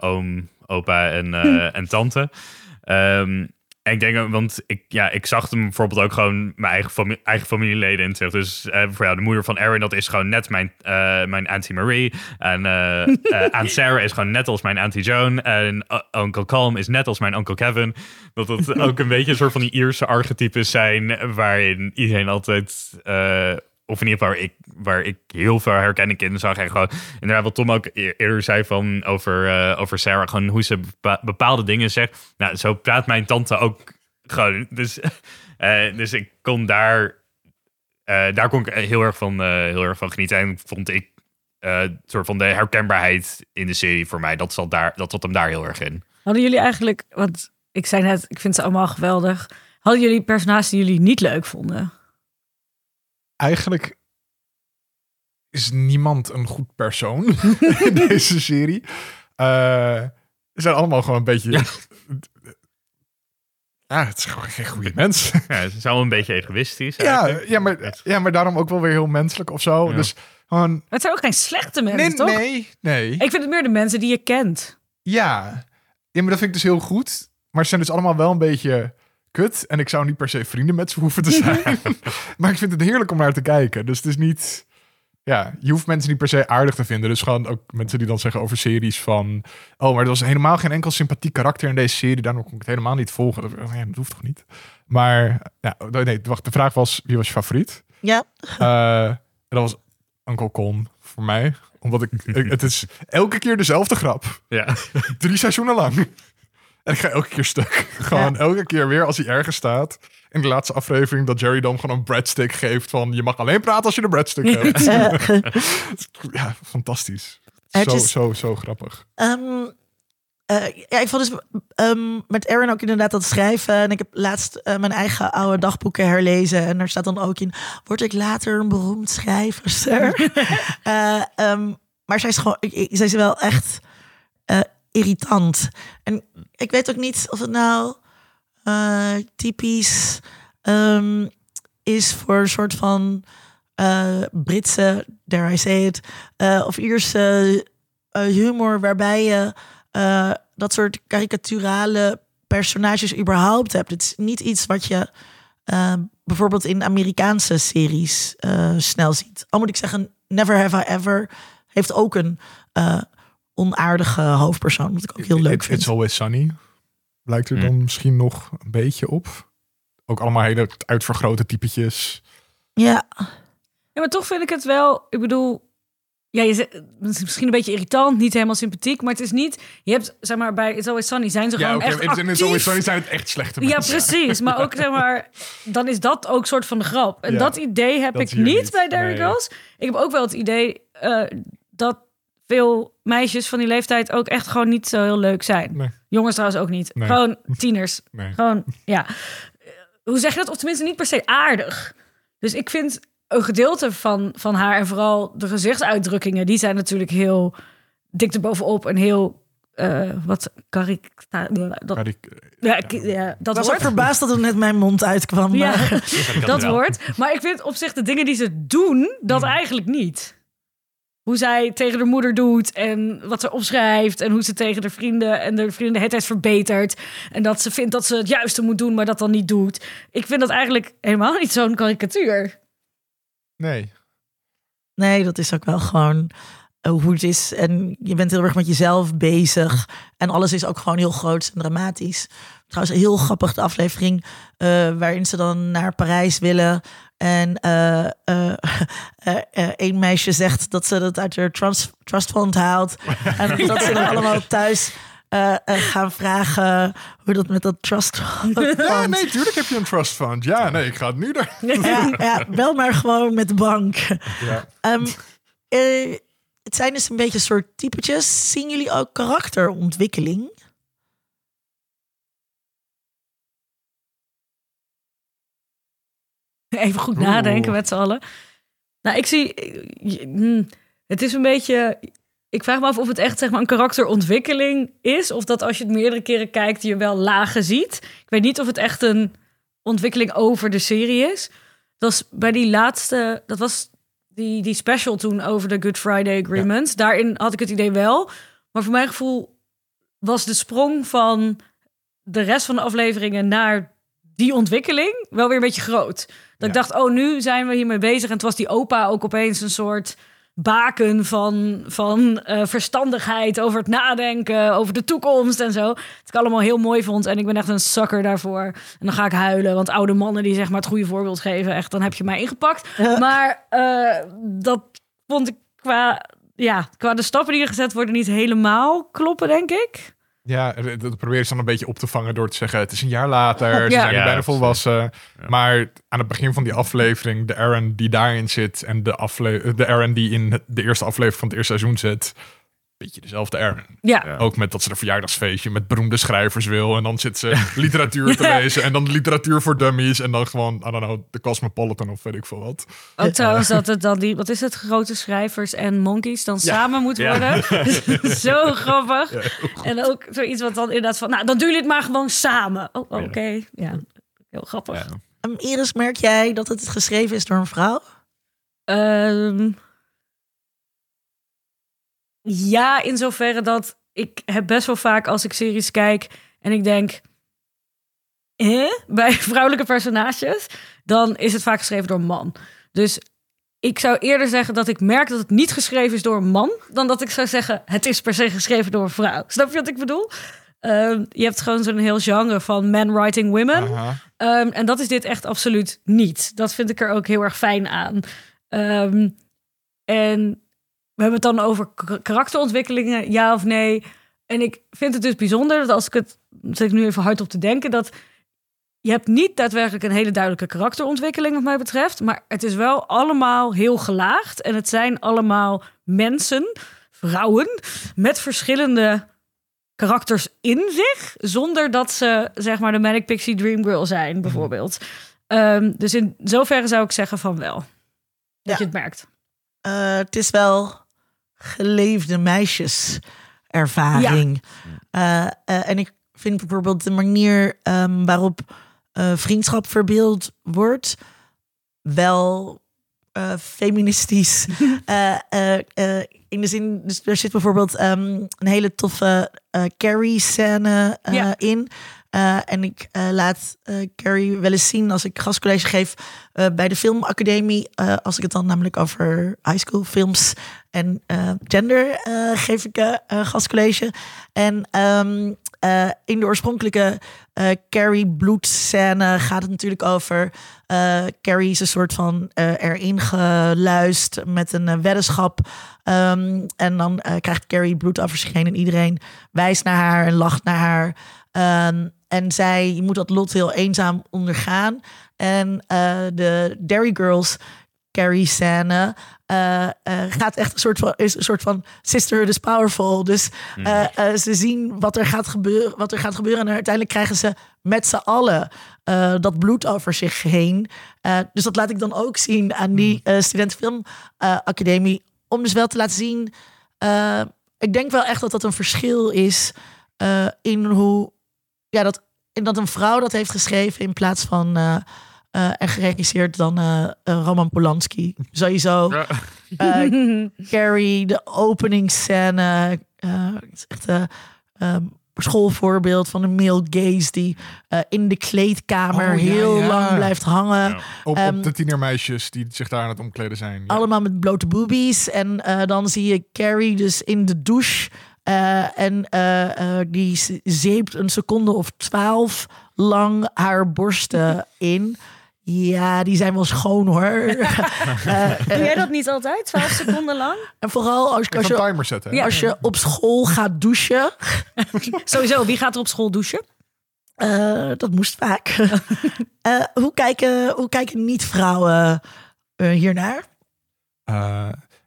oom, opa en, eh, en tante. En ik denk, want ik, ja, ik zag hem bijvoorbeeld ook gewoon mijn eigen, eigen familieleden in terug. Dus eh, voor jou, de moeder van Aaron, dat is gewoon net mijn, eh, mijn Auntie Marie. En eh Aunt Sarah is gewoon net als mijn Auntie Joan. En Uncle Calm is net als mijn Uncle Kevin. Dat het ook een beetje een soort van die Ierse archetypes zijn, waarin iedereen altijd... of in ieder geval waar ik, waar ik heel veel herkenning in zag. En gewoon, inderdaad, wat Tom ook e- eerder zei van over, eh, over Sarah. Gewoon hoe ze bepa- bepaalde dingen zegt. Nou, zo praat mijn tante ook gewoon. Dus, eh, dus ik kon daar... eh, daar kon ik heel erg van, heel erg van genieten. En vond ik soort van de herkenbaarheid in de serie voor mij. Dat zat, daar, dat zat hem daar heel erg in. Hadden jullie eigenlijk, want ik zei net, ik vind ze allemaal geweldig. Hadden jullie personages die jullie niet leuk vonden? Eigenlijk is niemand een goed persoon in deze serie. Eh, ze zijn allemaal gewoon een beetje... Ja, het is gewoon geen goede mens. Ja, het is allemaal een beetje egoïstisch. ja, eigenlijk. ja, maar, ja, maar daarom ook wel weer heel menselijk of zo. Ja. Dus gewoon... Het zijn ook geen slechte mensen, Nee, toch? nee, nee. Ik vind het meer de mensen die je kent. Ja. ja, maar dat vind ik dus heel goed. Maar ze zijn dus allemaal wel een beetje kut. En ik zou niet per se vrienden met ze hoeven te zijn. maar ik vind het heerlijk om naar te kijken. Dus het is niet... Ja, je hoeft mensen niet per se aardig te vinden. Dus gewoon ook mensen die dan zeggen over series van... Oh, maar er was helemaal geen enkel sympathiek karakter in deze serie. Daarom kon ik het helemaal niet volgen. Dat, ja, dat hoeft toch niet? Maar ja, nee, wacht. De vraag was, wie was je favoriet? Ja, Eh, en dat was Uncle Con voor mij. Omdat ik, ik- het is elke keer dezelfde grap. Ja. Drie seizoenen lang. En ik ga elke keer stuk. Gewoon elke keer weer als hij ergens staat. In de laatste aflevering dat Jerry dan gewoon een breadstick geeft van... je mag alleen praten als je een breadstick hebt. ja, fantastisch. Zo, zo, zo grappig. Ehm, eh, ja, ik vond dus met Aaron ook inderdaad dat schrijven. En ik heb laatst eh, mijn eigen oude dagboeken herlezen. En daar staat dan ook in: word ik later een beroemd schrijverster? Eh, ehm, maar zij is gewoon, ik, ik- zij is wel echt irritant. En ik weet ook niet of het nou eh, typisch ehm, is voor een soort van eh, Britse, dare I say it, eh, of Ierse humor waarbij je dat soort karikaturale personages überhaupt hebt. Het is niet iets wat je bijvoorbeeld in Amerikaanse series snel ziet. Al moet ik zeggen, Never Have I Ever heeft ook een onaardige hoofdpersoon. Wat ik ook heel leuk It- vind. It's Always Sunny. Lijkt er dan misschien nog een beetje op. Ook allemaal hele uitvergrote typetjes. Ja, Ja, maar toch vind ik het wel. Ik bedoel, ja, je zegt, het is misschien een beetje irritant, niet helemaal sympathiek, maar het is niet. Je hebt, zeg maar, bij It's Always Sunny zijn ze Ja, gewoon oké. echt in It's. Always Sunny zijn het echt slechte Ja, mensen. precies. Maar ook zeg maar, dan is dat ook soort van de grap. En Ja, dat idee heb dat ik niet, niet. bij Derry Nee. Girls. Ik heb ook wel het idee eh, dat veel meisjes van die leeftijd ook echt gewoon niet zo heel leuk zijn. Nee. Jongens trouwens ook niet. Nee. Gewoon tieners. Nee. Gewoon, ja. Hoe zeg je dat? Of tenminste niet per se aardig. Dus ik vind een gedeelte van, van haar en vooral de gezichtsuitdrukkingen, die zijn natuurlijk heel dik erbovenop en heel, eh, wat karik... Dat, die- ja, ik- ja, dat was ook woord. verbaasd dat het net mijn mond uitkwam. Ja, maar- dat woord. Maar ik vind op zich de dingen die ze doen, dat eigenlijk niet. Hoe zij tegen haar moeder doet en wat ze opschrijft en hoe ze tegen de vrienden en de vrienden de hele tijd verbetert. En dat ze vindt dat ze het juiste moet doen, maar dat dan niet doet. Ik vind dat eigenlijk helemaal niet zo'n karikatuur. nee. Nee, dat is ook wel gewoon eh, hoe het is. En je bent heel erg met jezelf bezig. En alles is ook gewoon heel groot en dramatisch. Trouwens, heel grappig de aflevering eh, waarin ze dan naar Parijs willen. En eh, eh, eh, eh, meisje zegt dat ze dat uit haar trust, fund haalt. En dat ze dan allemaal thuis gaan vragen hoe dat met dat trust fund. Ja, nee, tuurlijk heb je een trust fund. Ja, nee, ik ga het nu daar. Ja, ja, wel maar gewoon met de bank. Ja. Ehm, eh, het zijn dus een beetje soort typetjes. Zien jullie ook karakterontwikkeling? Even goed Oeh. nadenken met z'n allen. Nou, ik zie... hmm, Het is een beetje... Ik vraag me af of het echt zeg maar, een karakterontwikkeling is. Of dat als je het meerdere keren kijkt, je wel lagen ziet. Ik weet niet of het echt een ontwikkeling over de serie is. Dat was bij die laatste... Dat was die, die special toen over de Good Friday Agreement. Daarin had ik het idee wel. Maar voor mijn gevoel was de sprong van de rest van de afleveringen naar die ontwikkeling wel weer een beetje groot. Dat ik dacht, oh, nu zijn we hiermee bezig. En toen was die opa ook opeens een soort baken van, van eh, verstandigheid over het nadenken, over de toekomst en zo. Dat ik allemaal heel mooi vond. En ik ben echt een sucker daarvoor. En dan ga ik huilen, want oude mannen die zeg maar het goede voorbeeld geven, echt, dan heb je mij ingepakt. Maar eh, dat vond ik qua, ja, qua de stappen die er gezet worden niet helemaal kloppen, denk ik. Ja, dat dat probeer je dan een beetje op te vangen door te zeggen: het is een jaar later, ze Ja. zijn Ja, bijna precies. volwassen. Maar aan het begin van die aflevering, de Aaron die daarin zit en de, afle de Aaron die in de eerste aflevering van het eerste seizoen zit, beetje dezelfde Aaron. Ja, Ja. Ook met dat ze een verjaardagsfeestje met beroemde schrijvers wil en dan zit ze literatuur te lezen en dan literatuur voor dummies en dan gewoon, I don't know, de Cosmopolitan of weet ik veel wat. Ook trouwens dat het dan die, wat is het, grote schrijvers en monkeys dan samen moet Ja. worden. Zo grappig. en ook zoiets wat dan inderdaad van, nou dan doen jullie het maar gewoon samen. Oh, oké. Ja, heel grappig. Ja. Um, Iris, merk jij dat het geschreven is door een vrouw? Ehm, ja, in zoverre dat ik heb best wel vaak als ik series kijk en ik denk, eh, bij vrouwelijke personages, dan is het vaak geschreven door een man. Dus ik zou eerder zeggen dat ik merk dat het niet geschreven is door een man, dan dat ik zou zeggen het is per se geschreven door een vrouw. Snap je wat ik bedoel? Ehm, je hebt gewoon zo'n heel genre van men writing women. Ehm, en dat is dit echt absoluut niet. Dat vind ik er ook heel erg fijn aan. Ehm, en we hebben het dan over karakterontwikkelingen, ja of nee. En ik vind het dus bijzonder dat als ik het, zit ik nu even hard op te denken, dat je hebt niet daadwerkelijk een hele duidelijke karakterontwikkeling wat mij betreft, maar het is wel allemaal heel gelaagd en het zijn allemaal mensen, vrouwen met verschillende karakters in zich, zonder dat ze zeg maar de Manic Pixie Dream Girl zijn, bijvoorbeeld. Ehm, dus in zoverre zou ik zeggen van wel. Dat Ja. je het merkt. Eh, het is wel geleefde meisjeservaring. Eh, eh, en ik vind bijvoorbeeld de manier ehm, waarop eh, vriendschap verbeeld wordt wel feministisch. In de zin, dus er zit bijvoorbeeld ehm, een hele toffe Carrie-scène Ja. in. Eh, en ik eh, laat eh, Carrie wel eens zien als ik gastcollege geef bij de Filmacademie. als ik het dan namelijk over high school films en gender geef ik gastcollege. En ehm, eh, in de oorspronkelijke Carrie bloedscène gaat het natuurlijk over... Carrie is een soort van erin geluist met een weddenschap. Ehm, en dan krijgt Carrie bloed heen en iedereen wijst naar haar en lacht naar haar. Ehm, en zij moet dat lot heel eenzaam ondergaan. En eh, de Derry Girls Carrie scène eh, eh, gaat echt een soort van is een soort van sisterhood is powerful. Dus eh, ze zien wat er gaat gebeuren, wat er gaat gebeuren en uiteindelijk krijgen ze met z'n allen dat bloed over zich heen. Dus dat laat ik dan ook zien aan die uh, studentenfilmacademie om dus wel te laten zien. ik denk wel echt dat dat een verschil is in hoe ja dat dat een vrouw dat heeft geschreven in plaats van eh, eh, en geregisseerd dan eh, Roman Polanski. Sowieso. Ja. Eh, Carrie, de openingsscène. eh is echt een ehm, schoolvoorbeeld van een male gaze die eh, in de kleedkamer Oh, ja, heel ja. lang blijft hangen. Ja. Op, Ehm, op de tienermeisjes die zich daar aan het omkleden zijn. Ja. Allemaal met blote boobies. En eh, dan zie je Carrie dus in de douche. Eh, en eh, eh, die zeept een seconde of twaalf lang haar borsten in. Ja, die zijn wel schoon hoor. Doe jij dat niet altijd? 12 seconden lang? en vooral als, Ik als, je, timer zetten. Ja. als je op school gaat douchen. Sowieso, wie gaat er op school douchen? eh, dat moest vaak. Eh, hoe, kijken, hoe kijken niet-vrouwen eh, hiernaar?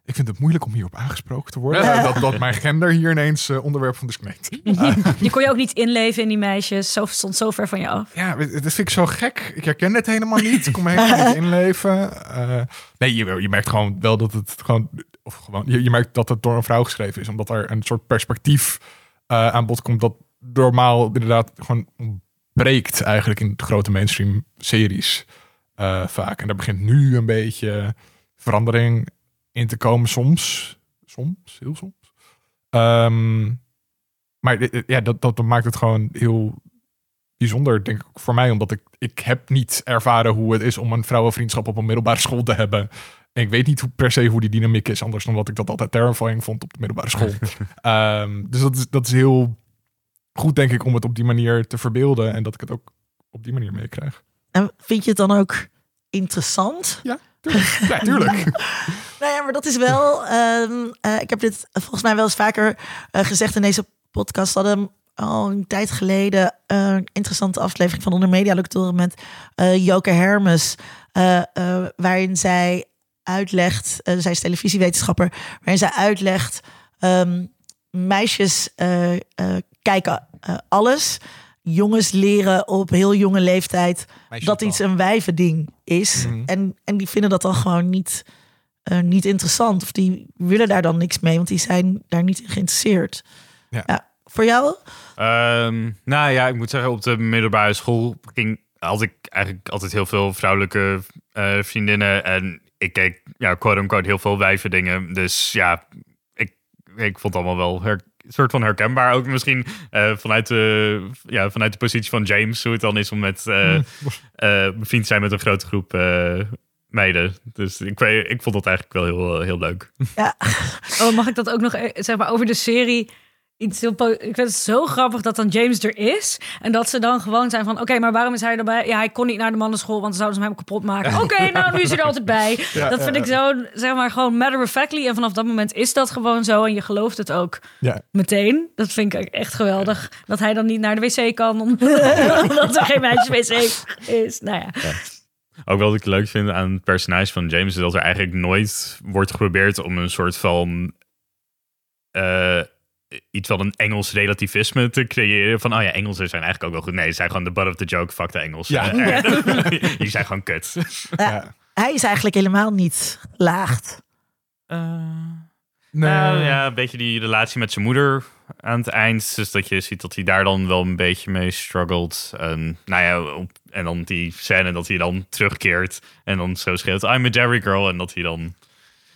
Ik vind het moeilijk om hierop aangesproken te worden. Dat, dat mijn gender hier ineens eh, onderwerp van discriminatie. Je kon je ook niet inleven in die meisjes. Zo stond zo ver van je af. Ja, dat vind ik zo gek. Ik herken het helemaal niet. Ik kon me helemaal niet inleven. Eh, nee, je, je merkt gewoon wel dat het gewoon... Of gewoon je, je merkt dat het door een vrouw geschreven is. Omdat er een soort perspectief eh, aan bod komt... dat normaal inderdaad gewoon breekt eigenlijk in de grote mainstream series vaak. En daar begint nu een beetje verandering in te komen soms. Soms, heel soms. Ehm, maar ja, dat, dat maakt het gewoon heel bijzonder, denk ik, voor mij. Omdat ik, ik heb niet ervaren hoe het is om een vrouwenvriendschap op een middelbare school te hebben. En ik weet niet hoe, per se hoe die dynamiek is, anders dan dat ik dat altijd terrifying vond op de middelbare school. Ehm, dus dat is, dat is heel goed, denk ik, om het op die manier te verbeelden. En dat ik het ook op die manier meekrijg. En vind je het dan ook interessant? Ja, tuurlijk. Nou ja, maar dat is wel. ehm, eh, ik heb dit volgens mij wel eens vaker eh, gezegd in deze podcast. Hadden al een tijd geleden eh, een interessante aflevering van Onder Media Lectoren met Joke Hermes. waarin zij uitlegt, zij is televisiewetenschapper, waarin zij uitlegt. ehm, meisjes kijken alles. Jongens leren op heel jonge leeftijd dat iets een wijvending is. Mhm. en, en die vinden dat dan gewoon niet, eh, niet interessant. Of die willen daar dan niks mee, want die zijn daar niet in geïnteresseerd. Ja. Voor jou? Ehm, nou ja, ik moet zeggen, op de middelbare school ging, had ik eigenlijk altijd heel veel vrouwelijke eh, vriendinnen. En ik keek, ja, quote-unquote, heel veel wijven dingen. Dus ja, ik, ik vond het allemaal wel her, soort van herkenbaar. Ook misschien eh, vanuit, de, ja, vanuit de positie van James, hoe het dan is om met eh eh, bevriend te zijn met een grote groep eh, meiden. Dus ik, weet- ik vond dat eigenlijk wel heel, heel leuk. Ja, Oh, mag ik dat ook nog zeg maar over de serie? Iets heel po- ik vind het zo grappig dat dan James er is. En dat ze dan gewoon zijn van... Oké, maar waarom is hij erbij? Ja, hij kon niet naar de mannenschool, want dan zouden ze hem kapot maken. Oké, nou, nu is hij er altijd bij. Ja, dat vind ja, ik zo, zeg maar, gewoon matter of factly. En vanaf dat moment is dat gewoon zo. En je gelooft het ook Ja, meteen. Dat vind ik echt geweldig. Dat hij dan niet naar de wc kan, om- omdat er geen meisjes-wc is. Nou ja. Ook wat ik leuk vind aan het personage van James is dat er eigenlijk nooit wordt geprobeerd om een soort van eh, iets van een Engels relativisme te creëren. Van, oh ja, Engelsen zijn eigenlijk ook wel goed. Nee, ze zijn gewoon de butt of the joke. Fuck de Engelsen. Ja. Eh, Die zijn gewoon kut. ja. hij is eigenlijk helemaal niet laagd. Nee. Nou ja, een beetje die relatie met zijn moeder aan het eind. Dus dat je ziet dat hij daar dan wel een beetje mee struggelt. En, nou ja, op- en dan die scène dat hij dan terugkeert. En dan zo schreeuwt, I'm a Derry girl. En dat hij dan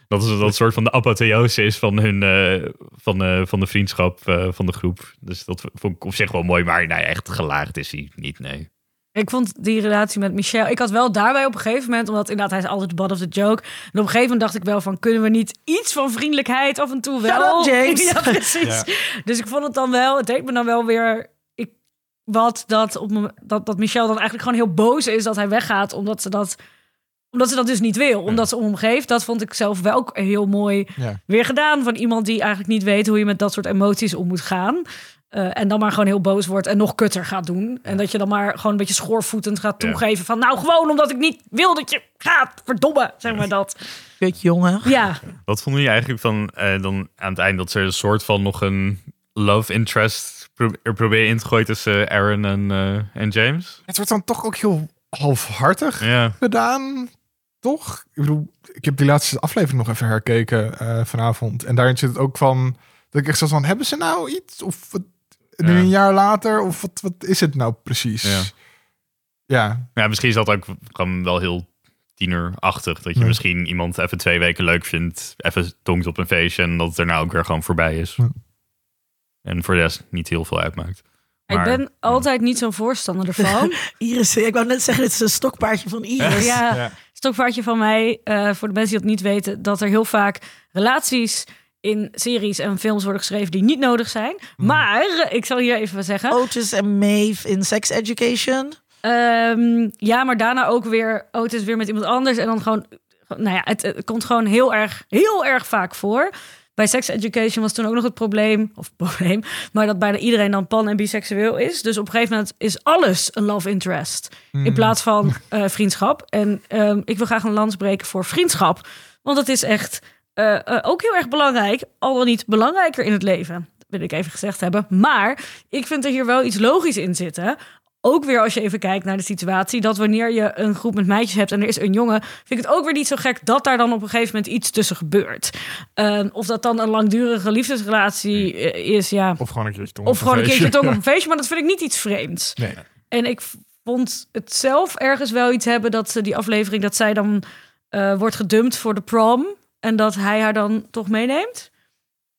Dat is dat soort van de apotheose is van hun eh, van, eh, van de vriendschap eh, van de groep. Dus dat vond ik op zich wel mooi, maar nou, echt gelaagd is hij niet, nee. Ik vond die relatie met Michel. Ik had wel daarbij op een gegeven moment, omdat inderdaad hij is altijd de butt of the joke. En op een gegeven moment dacht ik wel van, kunnen we niet iets van vriendelijkheid af en toe Shut wel? up, James. ja, precies. Dus ik vond het dan wel, het deed me dan wel weer ik, wat dat, op, dat, dat Michel dan eigenlijk gewoon heel boos is dat hij weggaat, omdat ze dat, omdat ze dat dus niet wil, omdat ze om hem geeft. Dat vond ik zelf wel ook heel mooi Ja. weer gedaan van iemand die eigenlijk niet weet hoe je met dat soort emoties om moet gaan. Eh, en dan maar gewoon heel boos wordt en nog kutter gaat doen. En dat je dan maar gewoon een beetje schoorvoetend gaat Ja. toegeven van... nou, gewoon omdat ik niet wil dat je gaat, verdomme, zeg maar dat. Kut jongen. Ja, Wat vonden jullie eigenlijk van eh, dan aan het eind dat ze een soort van nog een love interest pro er proberen in te gooien tussen Aaron en, eh, en James? Het wordt dan toch ook heel halfhartig Ja. gedaan, toch? Ik bedoel, ik heb die laatste aflevering nog even herkeken eh, vanavond. En daarin zit het ook van, dat ik echt zo van, hebben ze nou iets? Of wat, nu Ja. een jaar later? Of wat, wat is het nou precies? Ja. Ja, ja, misschien is dat ook gewoon wel heel tienerachtig. Dat je Ja. misschien iemand even twee weken leuk vindt, even tongt op een feestje en dat het daarna ook weer gewoon voorbij is. Ja. En voor de rest niet heel veel uitmaakt. ik Maar- ben altijd niet zo'n voorstander ervan. Iris, ik wou net zeggen, dit is een stokpaardje van Iris. ja, Stokvaartje van mij, eh, voor de mensen die dat niet weten... dat er heel vaak relaties in series en films worden geschreven die niet nodig zijn. Maar, ik zal hier even zeggen... Otis en Maeve in Sex Education. Ehm, ja, maar daarna ook weer Otis weer met iemand anders. En dan gewoon, nou ja, het, het komt gewoon heel erg, heel erg vaak voor. Bij Sex Education was toen ook nog het probleem, of probleem, maar dat bijna iedereen dan pan en biseksueel is. Dus op een gegeven moment is alles een love interest in plaats van eh, vriendschap. En ehm, ik wil graag een lans breken voor vriendschap, want dat is echt eh, eh, ook heel erg belangrijk, al dan niet belangrijker in het leven. Dat wil ik even gezegd hebben. Maar ik vind er hier wel iets logisch in zitten. Ook weer als je even kijkt naar de situatie, dat wanneer je een groep met meisjes hebt en er is een jongen, vind ik het ook weer niet zo gek dat daar dan op een gegeven moment iets tussen gebeurt. Ehm, of dat dan een langdurige liefdesrelatie eh, is, ja. Of gewoon een keertje tong Of gewoon een keertje tong op een feestje, maar dat vind ik niet iets vreemds. Nee. En ik vond het zelf ergens wel iets hebben dat ze die aflevering, dat zij dan eh, wordt gedumpt voor de prom. En dat hij haar dan toch meeneemt.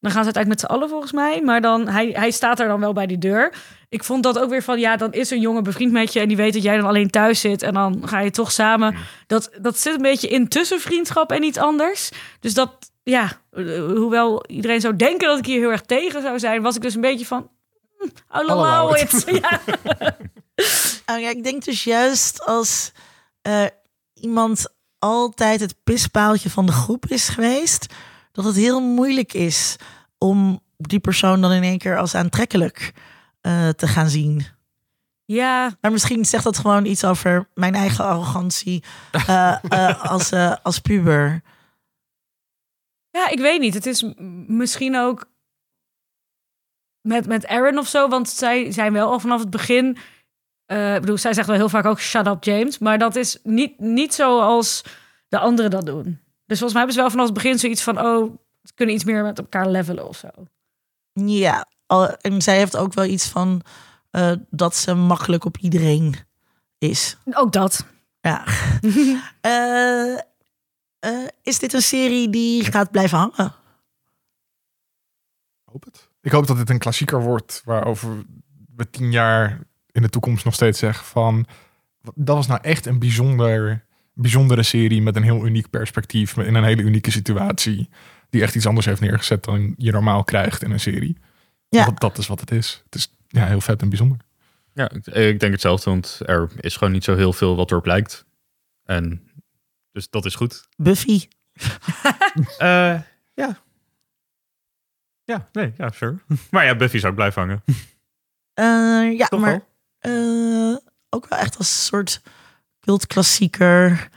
Dan gaan ze uiteindelijk met z'n allen volgens mij. Maar dan, hij, hij staat er dan wel bij die deur. Ik vond dat ook weer van, ja, dan is een jongen bevriend met je... en die weet dat jij dan alleen thuis zit en dan ga je toch samen. Dat, dat zit een beetje in tussen vriendschap en iets anders. Dus dat, ja, eh, hoewel iedereen zou denken dat ik hier heel erg tegen zou zijn... was ik dus een beetje van, hm, I'll Allow it. Ja. Nou ja, ik denk dus juist als eh, iemand altijd het pispaaltje van de groep is geweest, dat het heel moeilijk is om die persoon dan in één keer als aantrekkelijk eh, te gaan zien. ja, Maar misschien zegt dat gewoon iets over mijn eigen arrogantie eh, eh, als, als puber. Ja, ik weet niet. Het is misschien ook met, met Aaron of zo, want zij zijn wel al vanaf het begin. ik bedoel, zij zegt wel heel vaak ook shut up James, maar dat is niet, niet zoals de anderen dat doen. Dus volgens mij hebben ze wel vanaf het begin zoiets van, oh, ze kunnen iets meer met elkaar levelen of zo. Ja, al- en zij heeft ook wel iets van eh, dat ze makkelijk op iedereen is. Ook dat. Ja. Eh, eh, is dit een serie die gaat blijven hangen? Ik hoop het. Ik hoop dat dit een klassieker wordt waarover we tien jaar in de toekomst nog steeds zeggen van dat was nou echt een bijzonder, bijzondere serie met een heel uniek perspectief in een hele unieke situatie die echt iets anders heeft neergezet dan je normaal krijgt in een serie. Ja. Dat, dat is wat het is. Het is ja, heel vet en bijzonder. Ja, ik, ik denk hetzelfde, want er is gewoon niet zo heel veel wat erop lijkt. En dus dat is goed. Buffy. Eh, ja. Ja, nee, ja, sure. Maar ja, Buffy zou ook blijven hangen. Eh, ja, Toch maar wel? eh, ook wel echt als een soort cultklassieker.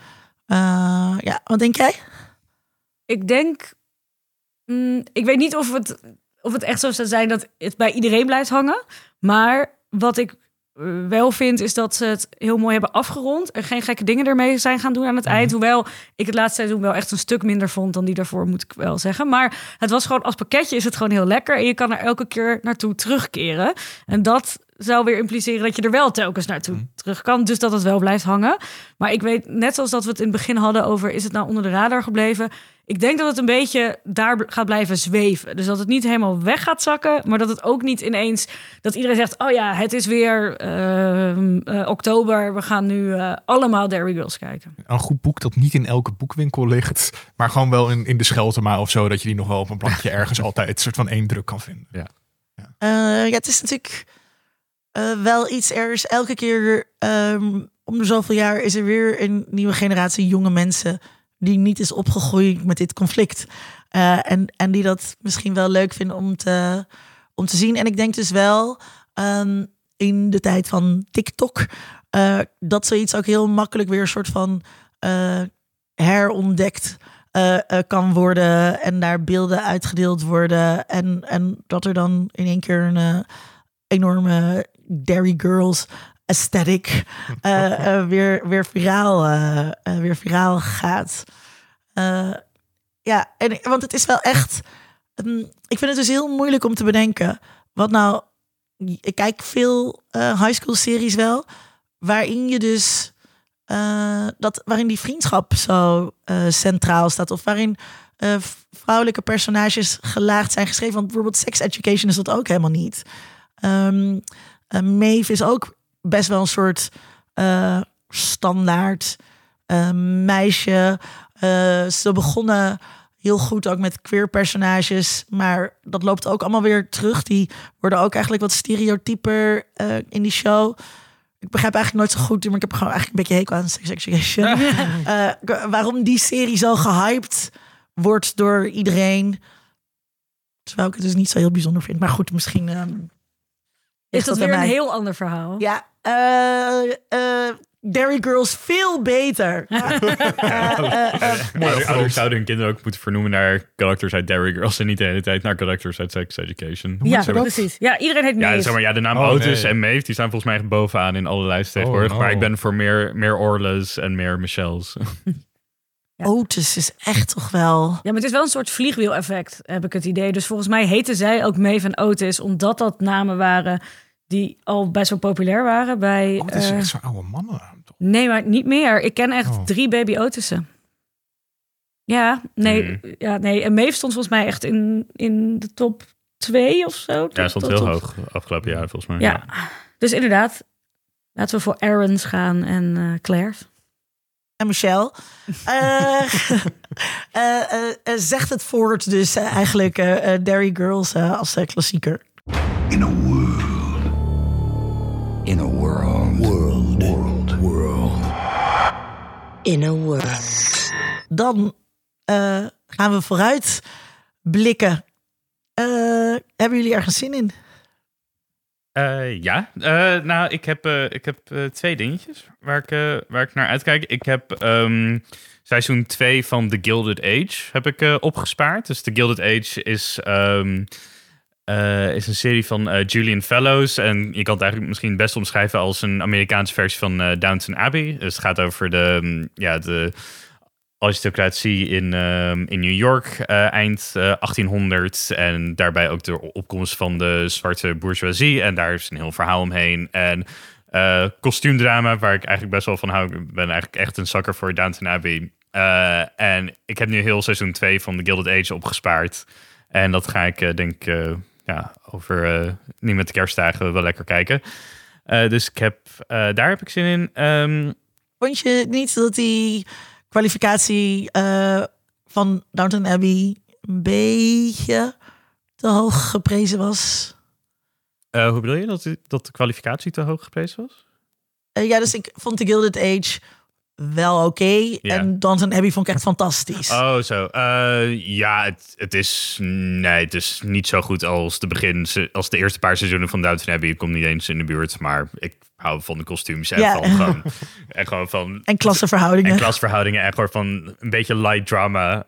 Eh, ja, wat denk jij? Ik denk, mm, ik weet niet of het, of het echt zo zou zijn dat het bij iedereen blijft hangen. Maar wat ik eh, wel vind, is dat ze het heel mooi hebben afgerond. En geen gekke dingen ermee zijn gaan doen aan het eind. Hoewel ik het laatste seizoen wel echt een stuk minder vond dan die daarvoor, moet ik wel zeggen. Maar het was gewoon als pakketje is het gewoon heel lekker. En je kan er elke keer naartoe terugkeren. En dat zou weer impliceren dat je er wel telkens naartoe terug kan. Dus dat het wel blijft hangen. Maar ik weet, net zoals dat we het in het begin hadden over... is het nou onder de radar gebleven? Ik denk dat het een beetje daar gaat blijven zweven. Dus dat het niet helemaal weg gaat zakken... maar dat het ook niet ineens... dat iedereen zegt, oh ja, het is weer ehm, eh, oktober... we gaan nu eh, allemaal Derry Girls kijken. Een goed boek dat niet in elke boekwinkel ligt, maar gewoon wel in, in de Scheltema of zo, dat je die nog wel op een plankje ergens altijd een soort van één druk kan vinden. Eh, ja, het is natuurlijk eh, wel iets ergens. Elke keer ehm, om de zoveel jaar is er weer een nieuwe generatie jonge mensen die niet is opgegroeid met dit conflict. Eh, en, en die dat misschien wel leuk vinden om te, om te zien. En ik denk dus wel ehm, in de tijd van TikTok eh, dat zoiets ook heel makkelijk weer een soort van herontdekt kan worden en daar beelden uitgedeeld worden. En, en dat er dan in één keer een enorme Dairy Girls aesthetic eh, eh, weer, weer, viraal, eh, weer viraal gaat. Ja, en, want het is wel echt. mm, ik vind het dus heel moeilijk om te bedenken. Wat nou. Ik kijk veel high school series wel. Waarin je dus. dat, waarin die vriendschap zo centraal staat. Of waarin vrouwelijke personages gelaagd zijn geschreven. Want bijvoorbeeld Sex Education is dat ook helemaal niet. Ehm eh, Maeve is ook best wel een soort eh, standaard eh, meisje. Ze begonnen heel goed ook met queer personages. Maar dat loopt ook allemaal weer terug. Die worden ook eigenlijk wat stereotyper in die show. Ik begrijp eigenlijk nooit zo goed, maar ik heb gewoon eigenlijk een beetje hekel aan Sex Education. Waarom die serie zo gehyped wordt door iedereen. Terwijl ik het dus niet zo heel bijzonder vind. Maar goed, misschien... ehm, Is dat weer een heel ander verhaal? Ja, eh eh Dairy Girls veel beter. Eh, eh, eh, Ouders, zouden hun kinderen ook moeten vernoemen naar characters uit Derry Girls en niet de hele tijd naar characters uit Sex Education. Ja, precies. Ja, iedereen heet Ja, zeg maar, ja, de naam Oh, Otis nee. en Maeve, die staan volgens mij echt bovenaan in alle lijsten tegenwoordig. no. Maar ik ben voor meer, meer Orlas en meer Michelle's. Otis is echt toch wel... Ja, maar het is wel een soort vliegwiel-effect, heb ik het idee. Dus volgens mij heten zij ook Maeve en Otis, omdat dat namen waren die al best wel populair waren bij... Oh, het is eh, echt zo'n oude mannen. toch? nee, maar niet meer. Ik ken echt Oh. drie baby Otissen. Ja, nee, Hmm. ja, nee. En Maeve stond volgens mij echt in, in de top twee of zo. Ja, Tot- stond heel hoog afgelopen jaar volgens mij. Ja. dus inderdaad. Laten we voor Aaron's gaan en eh Claire's. En Michelle. Eh, eh, eh, eh, zegt het voort dus eigenlijk eh, eh, Dairy Girls als klassieker. In a world. In a world. World. World. World. In a world. Dan eh, gaan we vooruit blikken. Eh, hebben jullie ergens zin in? Eh, ja, Eh, nou, ik heb, eh, ik heb eh, twee dingetjes waar ik, waar ik naar uitkijk. Ik heb ehm, seizoen 2 van The Gilded Age heb ik, eh, opgespaard. Dus The Gilded Age is, ehm, eh, is een serie van eh, Julian Fellows. En je kan het eigenlijk misschien best omschrijven als een Amerikaanse versie van eh, Downton Abbey. Dus het gaat over de, mm, ja, de aristocratie in, ehm, in New York eind eh, 1800 en daarbij ook de opkomst van de zwarte bourgeoisie en daar is een heel verhaal omheen en kostuumdrama waar ik eigenlijk best wel van hou. Ik ben eigenlijk echt een zakker voor Downton Abbey. En ik heb nu heel seizoen 2 van The Gilded Age opgespaard en dat ga ik denk ik ja, over eh, nu met de kerstdagen wel lekker kijken. Eh, dus ik heb, eh, daar heb ik zin in. Ehm, Vond je niet dat die kwalificatie van Downton Abbey een beetje te hoog geprezen was? Hoe bedoel je dat, dat de kwalificatie te hoog geprezen was? Ja, dus ik vond The Gilded Age wel oké. En Downton Abbey vond ik echt fantastisch. Oh, zo. Eh, ja, het, het is. Nee, het is niet zo goed als de begin. Als de eerste paar seizoenen van Downton Abbey. Ik kom niet eens in de buurt. Maar ik hou van de kostuums. En, van, gewoon, en gewoon van. en klassenverhoudingen. En klasverhoudingen. En gewoon van een beetje light drama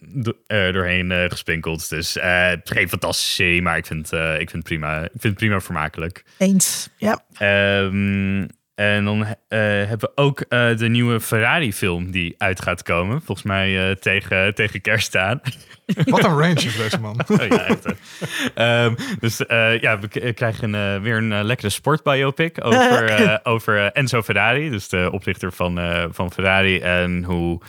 do- er doorheen gespinkeld. Dus het is geen fantastische. Maar ik vind, ik vind, prima, ik vind het prima vermakelijk. Eens. Ja. Ehm, En dan eh, hebben we ook eh, de nieuwe Ferrari-film die uit gaat komen. Volgens mij eh, tegen, tegen kerst aan. Wat een range is deze man. Oh ja, echt, hè. Ehm, dus ja, we krijgen weer een lekkere sportbiopic over, over Enzo Ferrari. Dus de oprichter van, van Ferrari. En hoe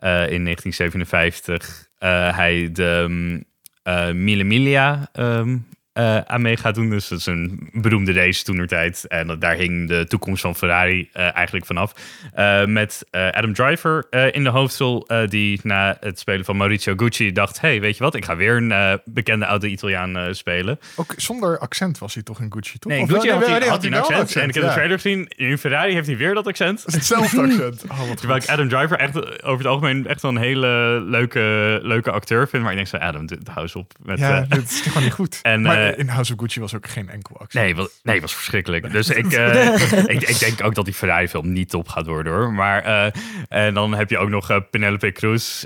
in 1957 eh, hij de eh, Mille Miglia ehm, eh, aan mee gaat doen. Dus dat is een beroemde race toen tijd. En dat- daar hing de toekomst van Ferrari eh, eigenlijk vanaf. Eh, met Adam Driver in de hoofdrol. die na het spelen van Maurizio Gucci dacht... hey, weet je wat? Ik ga weer een bekende oude Italiaan spelen. Ook zonder accent was hij toch in Gucci, toch? Nee, Of Gucci wel- had, nee, hij, nee, had hij een accent. En ik heb de ja. trailer gezien. In Ferrari heeft hij weer dat accent. Is hetzelfde accent. Oh, wat Terwijl ik. Adam Driver echt over het algemeen echt wel een hele leuke, leuke acteur vind. Maar ik denk zo, Adam, hou eens op. Met, Ja, dit is gewoon niet goed. En, maar eh, in House of Gucci was ook geen enkel accent. Nee, was, nee, was verschrikkelijk. Dus ik, eh, ik, ik denk ook dat die Ferrari-film niet top gaat worden hoor. Maar eh, en dan heb je ook nog Penelope Cruz,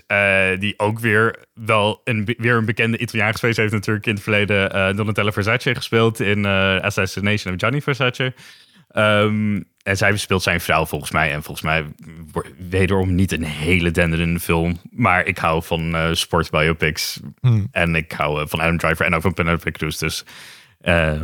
die ook weer wel een, weer een bekende Italiaan geweest heeft natuurlijk in het verleden. Donatella Versace gespeeld in Assassination of Gianni Versace. Ehm, en zij speelt zijn vrouw volgens mij. En volgens mij wordt wederom niet een hele denderende film. Maar ik hou van eh sportbiopics. Hmm. En ik hou eh, van Adam Driver en ook van Penelope Cruz. Dus eh,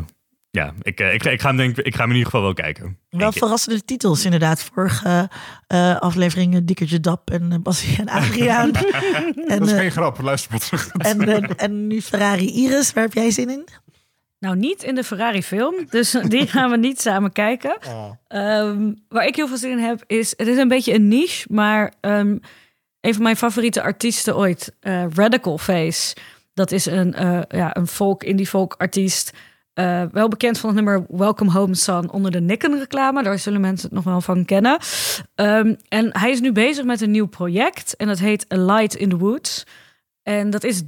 ja, ik, ik, ik, ga hem denk, ik ga hem in ieder geval wel kijken. Wel Eén keer. verrassende titels inderdaad. Vorige eh afleveringen Dikkertje Dap en uh, Basie en Adriaan. en, Dat is geen grap, luister maar terug. en, en nu Ferrari Iris. Waar heb jij zin in? Nou, niet in de Ferrari-film. Dus die gaan we niet samen kijken. Ehm, waar ik heel veel zin in heb, is... Het is een beetje een niche, maar ehm, een van mijn favoriete artiesten ooit, eh, Radical Face. Dat is een, eh, ja, een folk, indie folk artiest. Eh, wel bekend van het nummer Welcome Home Son onder de Nikken reclame. Daar zullen mensen het nog wel van kennen. Ehm, en hij is nu bezig met een nieuw project. En dat heet A Light in the Woods. En dat is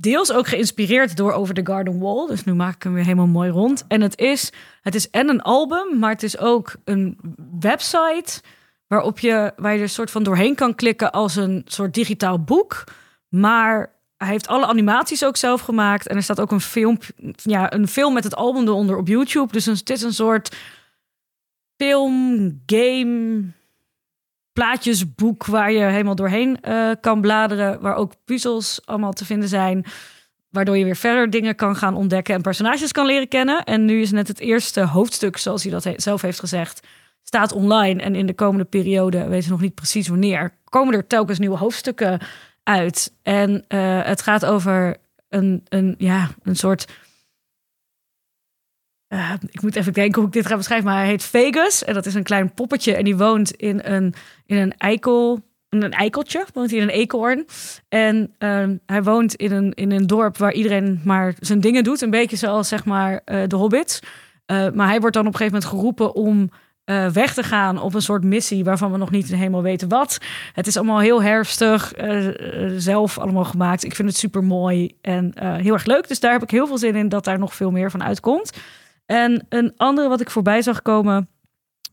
deels ook geïnspireerd door Over the Garden Wall. Dus nu maak ik hem weer helemaal mooi rond. En het is, het is en een album, maar het is ook een website waarop je, waar je er soort van doorheen kan klikken als een soort digitaal boek. Maar hij heeft alle animaties ook zelf gemaakt. En er staat ook een film, ja, een film met het album eronder op YouTube. Dus het is een soort film, game, plaatjesboek waar je helemaal doorheen eh, kan bladeren. Waar ook puzzels allemaal te vinden zijn. Waardoor je weer verder dingen kan gaan ontdekken en personages kan leren kennen. En nu is net het eerste hoofdstuk, zoals hij dat zelf heeft gezegd, staat online. En in de komende periode, weten we nog niet precies wanneer, komen er telkens nieuwe hoofdstukken uit. En eh, het gaat over een, een, ja, een soort. Eh, ik moet even denken hoe ik dit ga beschrijven, maar hij heet Vegas. En dat is een klein poppetje. En die woont in een, in een eikel. in Een eikeltje, woont hij in een eekhoorn. En ehm, hij woont in een, in een dorp waar iedereen maar zijn dingen doet. Een beetje zoals zeg maar eh, de Hobbits. Eh, maar hij wordt dan op een gegeven moment geroepen om weg te gaan op een soort missie waarvan we nog niet helemaal weten wat. Het is allemaal heel herfstig, zelf allemaal gemaakt. Ik vind het super mooi en heel erg leuk. Dus daar heb ik heel veel zin in dat daar nog veel meer van uitkomt. En een andere wat ik voorbij zag komen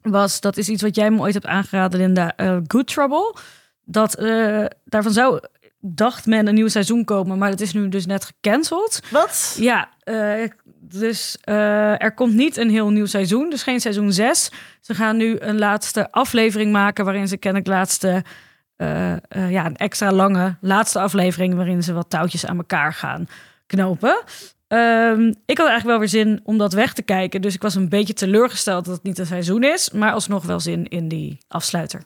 was, dat is iets wat jij me ooit hebt aangeraden, Linda, eh, Good Trouble. Dat eh, daarvan zou, dacht men, een nieuw seizoen komen, maar dat is nu dus net gecanceld. Wat? Ja, eh, dus er komt niet een heel nieuw seizoen, dus geen seizoen 6. Ze gaan nu een laatste aflevering maken waarin ze kennelijk laatste, ja, een extra lange laatste aflevering waarin ze wat touwtjes aan elkaar gaan knopen. Ehm, ik had eigenlijk wel weer zin om dat weg te kijken, dus ik was een beetje teleurgesteld dat het niet een seizoen is, maar alsnog wel zin in die afsluiter.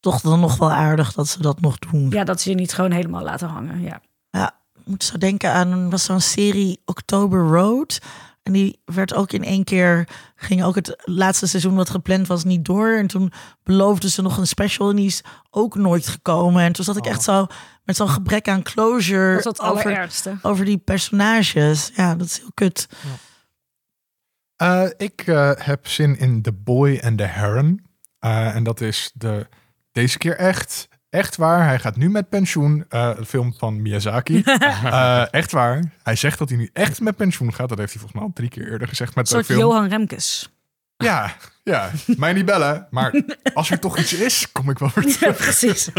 toch dan nog wel aardig dat ze dat nog doen. Ja, dat ze je niet gewoon helemaal laten hangen. Ja. Ja, ik moet zo denken aan was zo'n serie October Road. En die werd ook in één keer, ging ook het laatste seizoen wat gepland was niet door. En toen beloofden ze nog een special en die is ook nooit gekomen. En toen zat ik echt zo met zo'n gebrek aan closure Dat is het over, allerergste. over die personages. Ja, dat is heel kut. Eh, ik eh, heb zin in The Boy and the Heron. Eh, en dat is de, deze keer echt, echt waar. Hij gaat nu met pensioen. Eh, een film van Miyazaki. Eh, echt waar. Hij zegt dat hij nu echt met pensioen gaat. Dat heeft hij volgens mij al drie keer eerder gezegd met Een soort film. Johan Remkes. Ja, Ja, mij niet bellen. Maar als er toch iets is, kom ik wel weer terug. Precies.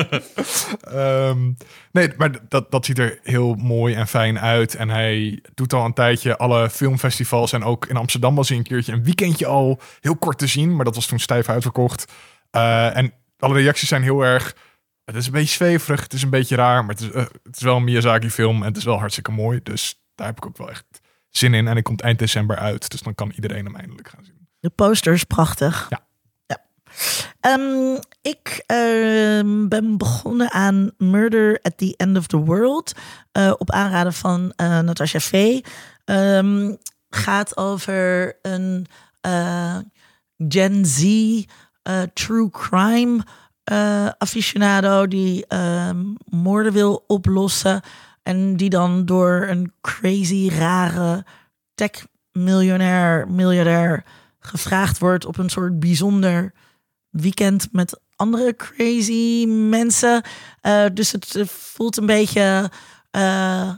Ehm, nee, maar dat, dat ziet er heel mooi en fijn uit. En hij doet al een tijdje alle filmfestivals. En ook in Amsterdam was hij een keertje een weekendje al heel kort te zien. Maar dat was toen stijf uitverkocht. Eh, en alle reacties zijn heel erg... Het is een beetje zweverig, het is een beetje raar. Maar het is, eh, het is wel een Miyazaki-film en het is wel hartstikke mooi. Dus daar heb ik ook wel echt zin in. En hij komt eind december uit. Dus dan kan iedereen hem eindelijk gaan zien. De poster is prachtig. Ja. ja. Ehm, ik ehm, ben begonnen aan Murder at the End of the World. eh, op aanraden van eh Natasha Vee. Ehm, gaat over een Gen Z true crime eh, aficionado die ehm, moorden wil oplossen. En die dan door een crazy, rare tech-miljonair, miljardair gevraagd wordt op een soort bijzonder weekend met andere crazy mensen. Eh, dus het voelt een beetje. eh,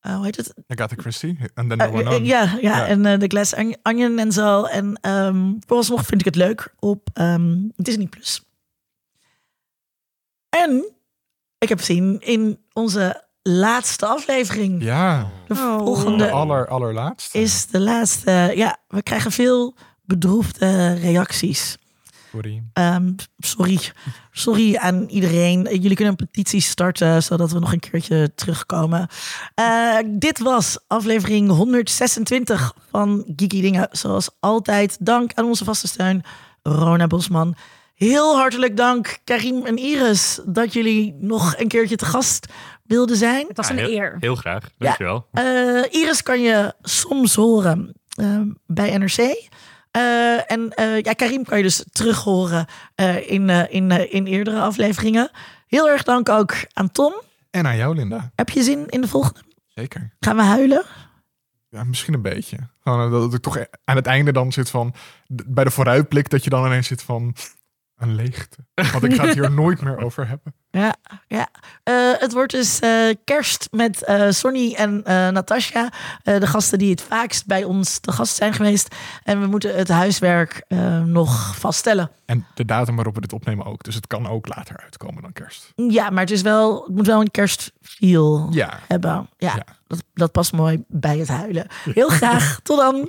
hoe heet het? Agatha Christie en knows. ja, ja, en de Glass Onion- en zo. En ehm vooralsnog vind ik het leuk op ehm, Disney+. Plus. En ik heb gezien in onze laatste aflevering. Ja, De Oh. volgende de aller, allerlaatste. is de laatste. Ja, we krijgen veel bedroefde reacties. Sorry. Ehm, sorry. Sorry aan iedereen. Jullie kunnen een petitie starten, zodat we nog een keertje terugkomen. Eh, dit was aflevering 126 van Geeky Dingen. Zoals altijd, dank aan onze vaste steun, Rona Bosman. Heel hartelijk dank, Karim en Iris, dat jullie nog een keertje te gast wilden zijn. Het was Ja, een heel, eer. Heel graag, dankjewel. Eh, Iris kan je soms horen eh, bij NRC. Eh, en eh, ja, Karim kan je dus terug horen eh, in, eh, in, eh, in eerdere afleveringen. Heel erg dank ook aan Tom. En aan jou, Linda. Heb je zin in de volgende? Zeker. Gaan we huilen? Ja, misschien een beetje. Gewoon dat ik toch aan het einde dan zit van... Bij de vooruitblik dat je dan ineens zit van... Een leegte. Want ik ga het hier nooit meer over hebben. Ja, ja. Eh, het wordt dus eh, kerst met eh Sonny en Natasja. de gasten die het vaakst bij ons te gast zijn geweest. En we moeten het huiswerk nog vaststellen. En de datum waarop we dit opnemen ook. Dus het kan ook later uitkomen dan kerst. Ja, maar het, is wel, het moet wel een kerstfeel Ja. hebben. Ja, Ja. Dat, dat past mooi bij het huilen. Heel graag. Tot dan.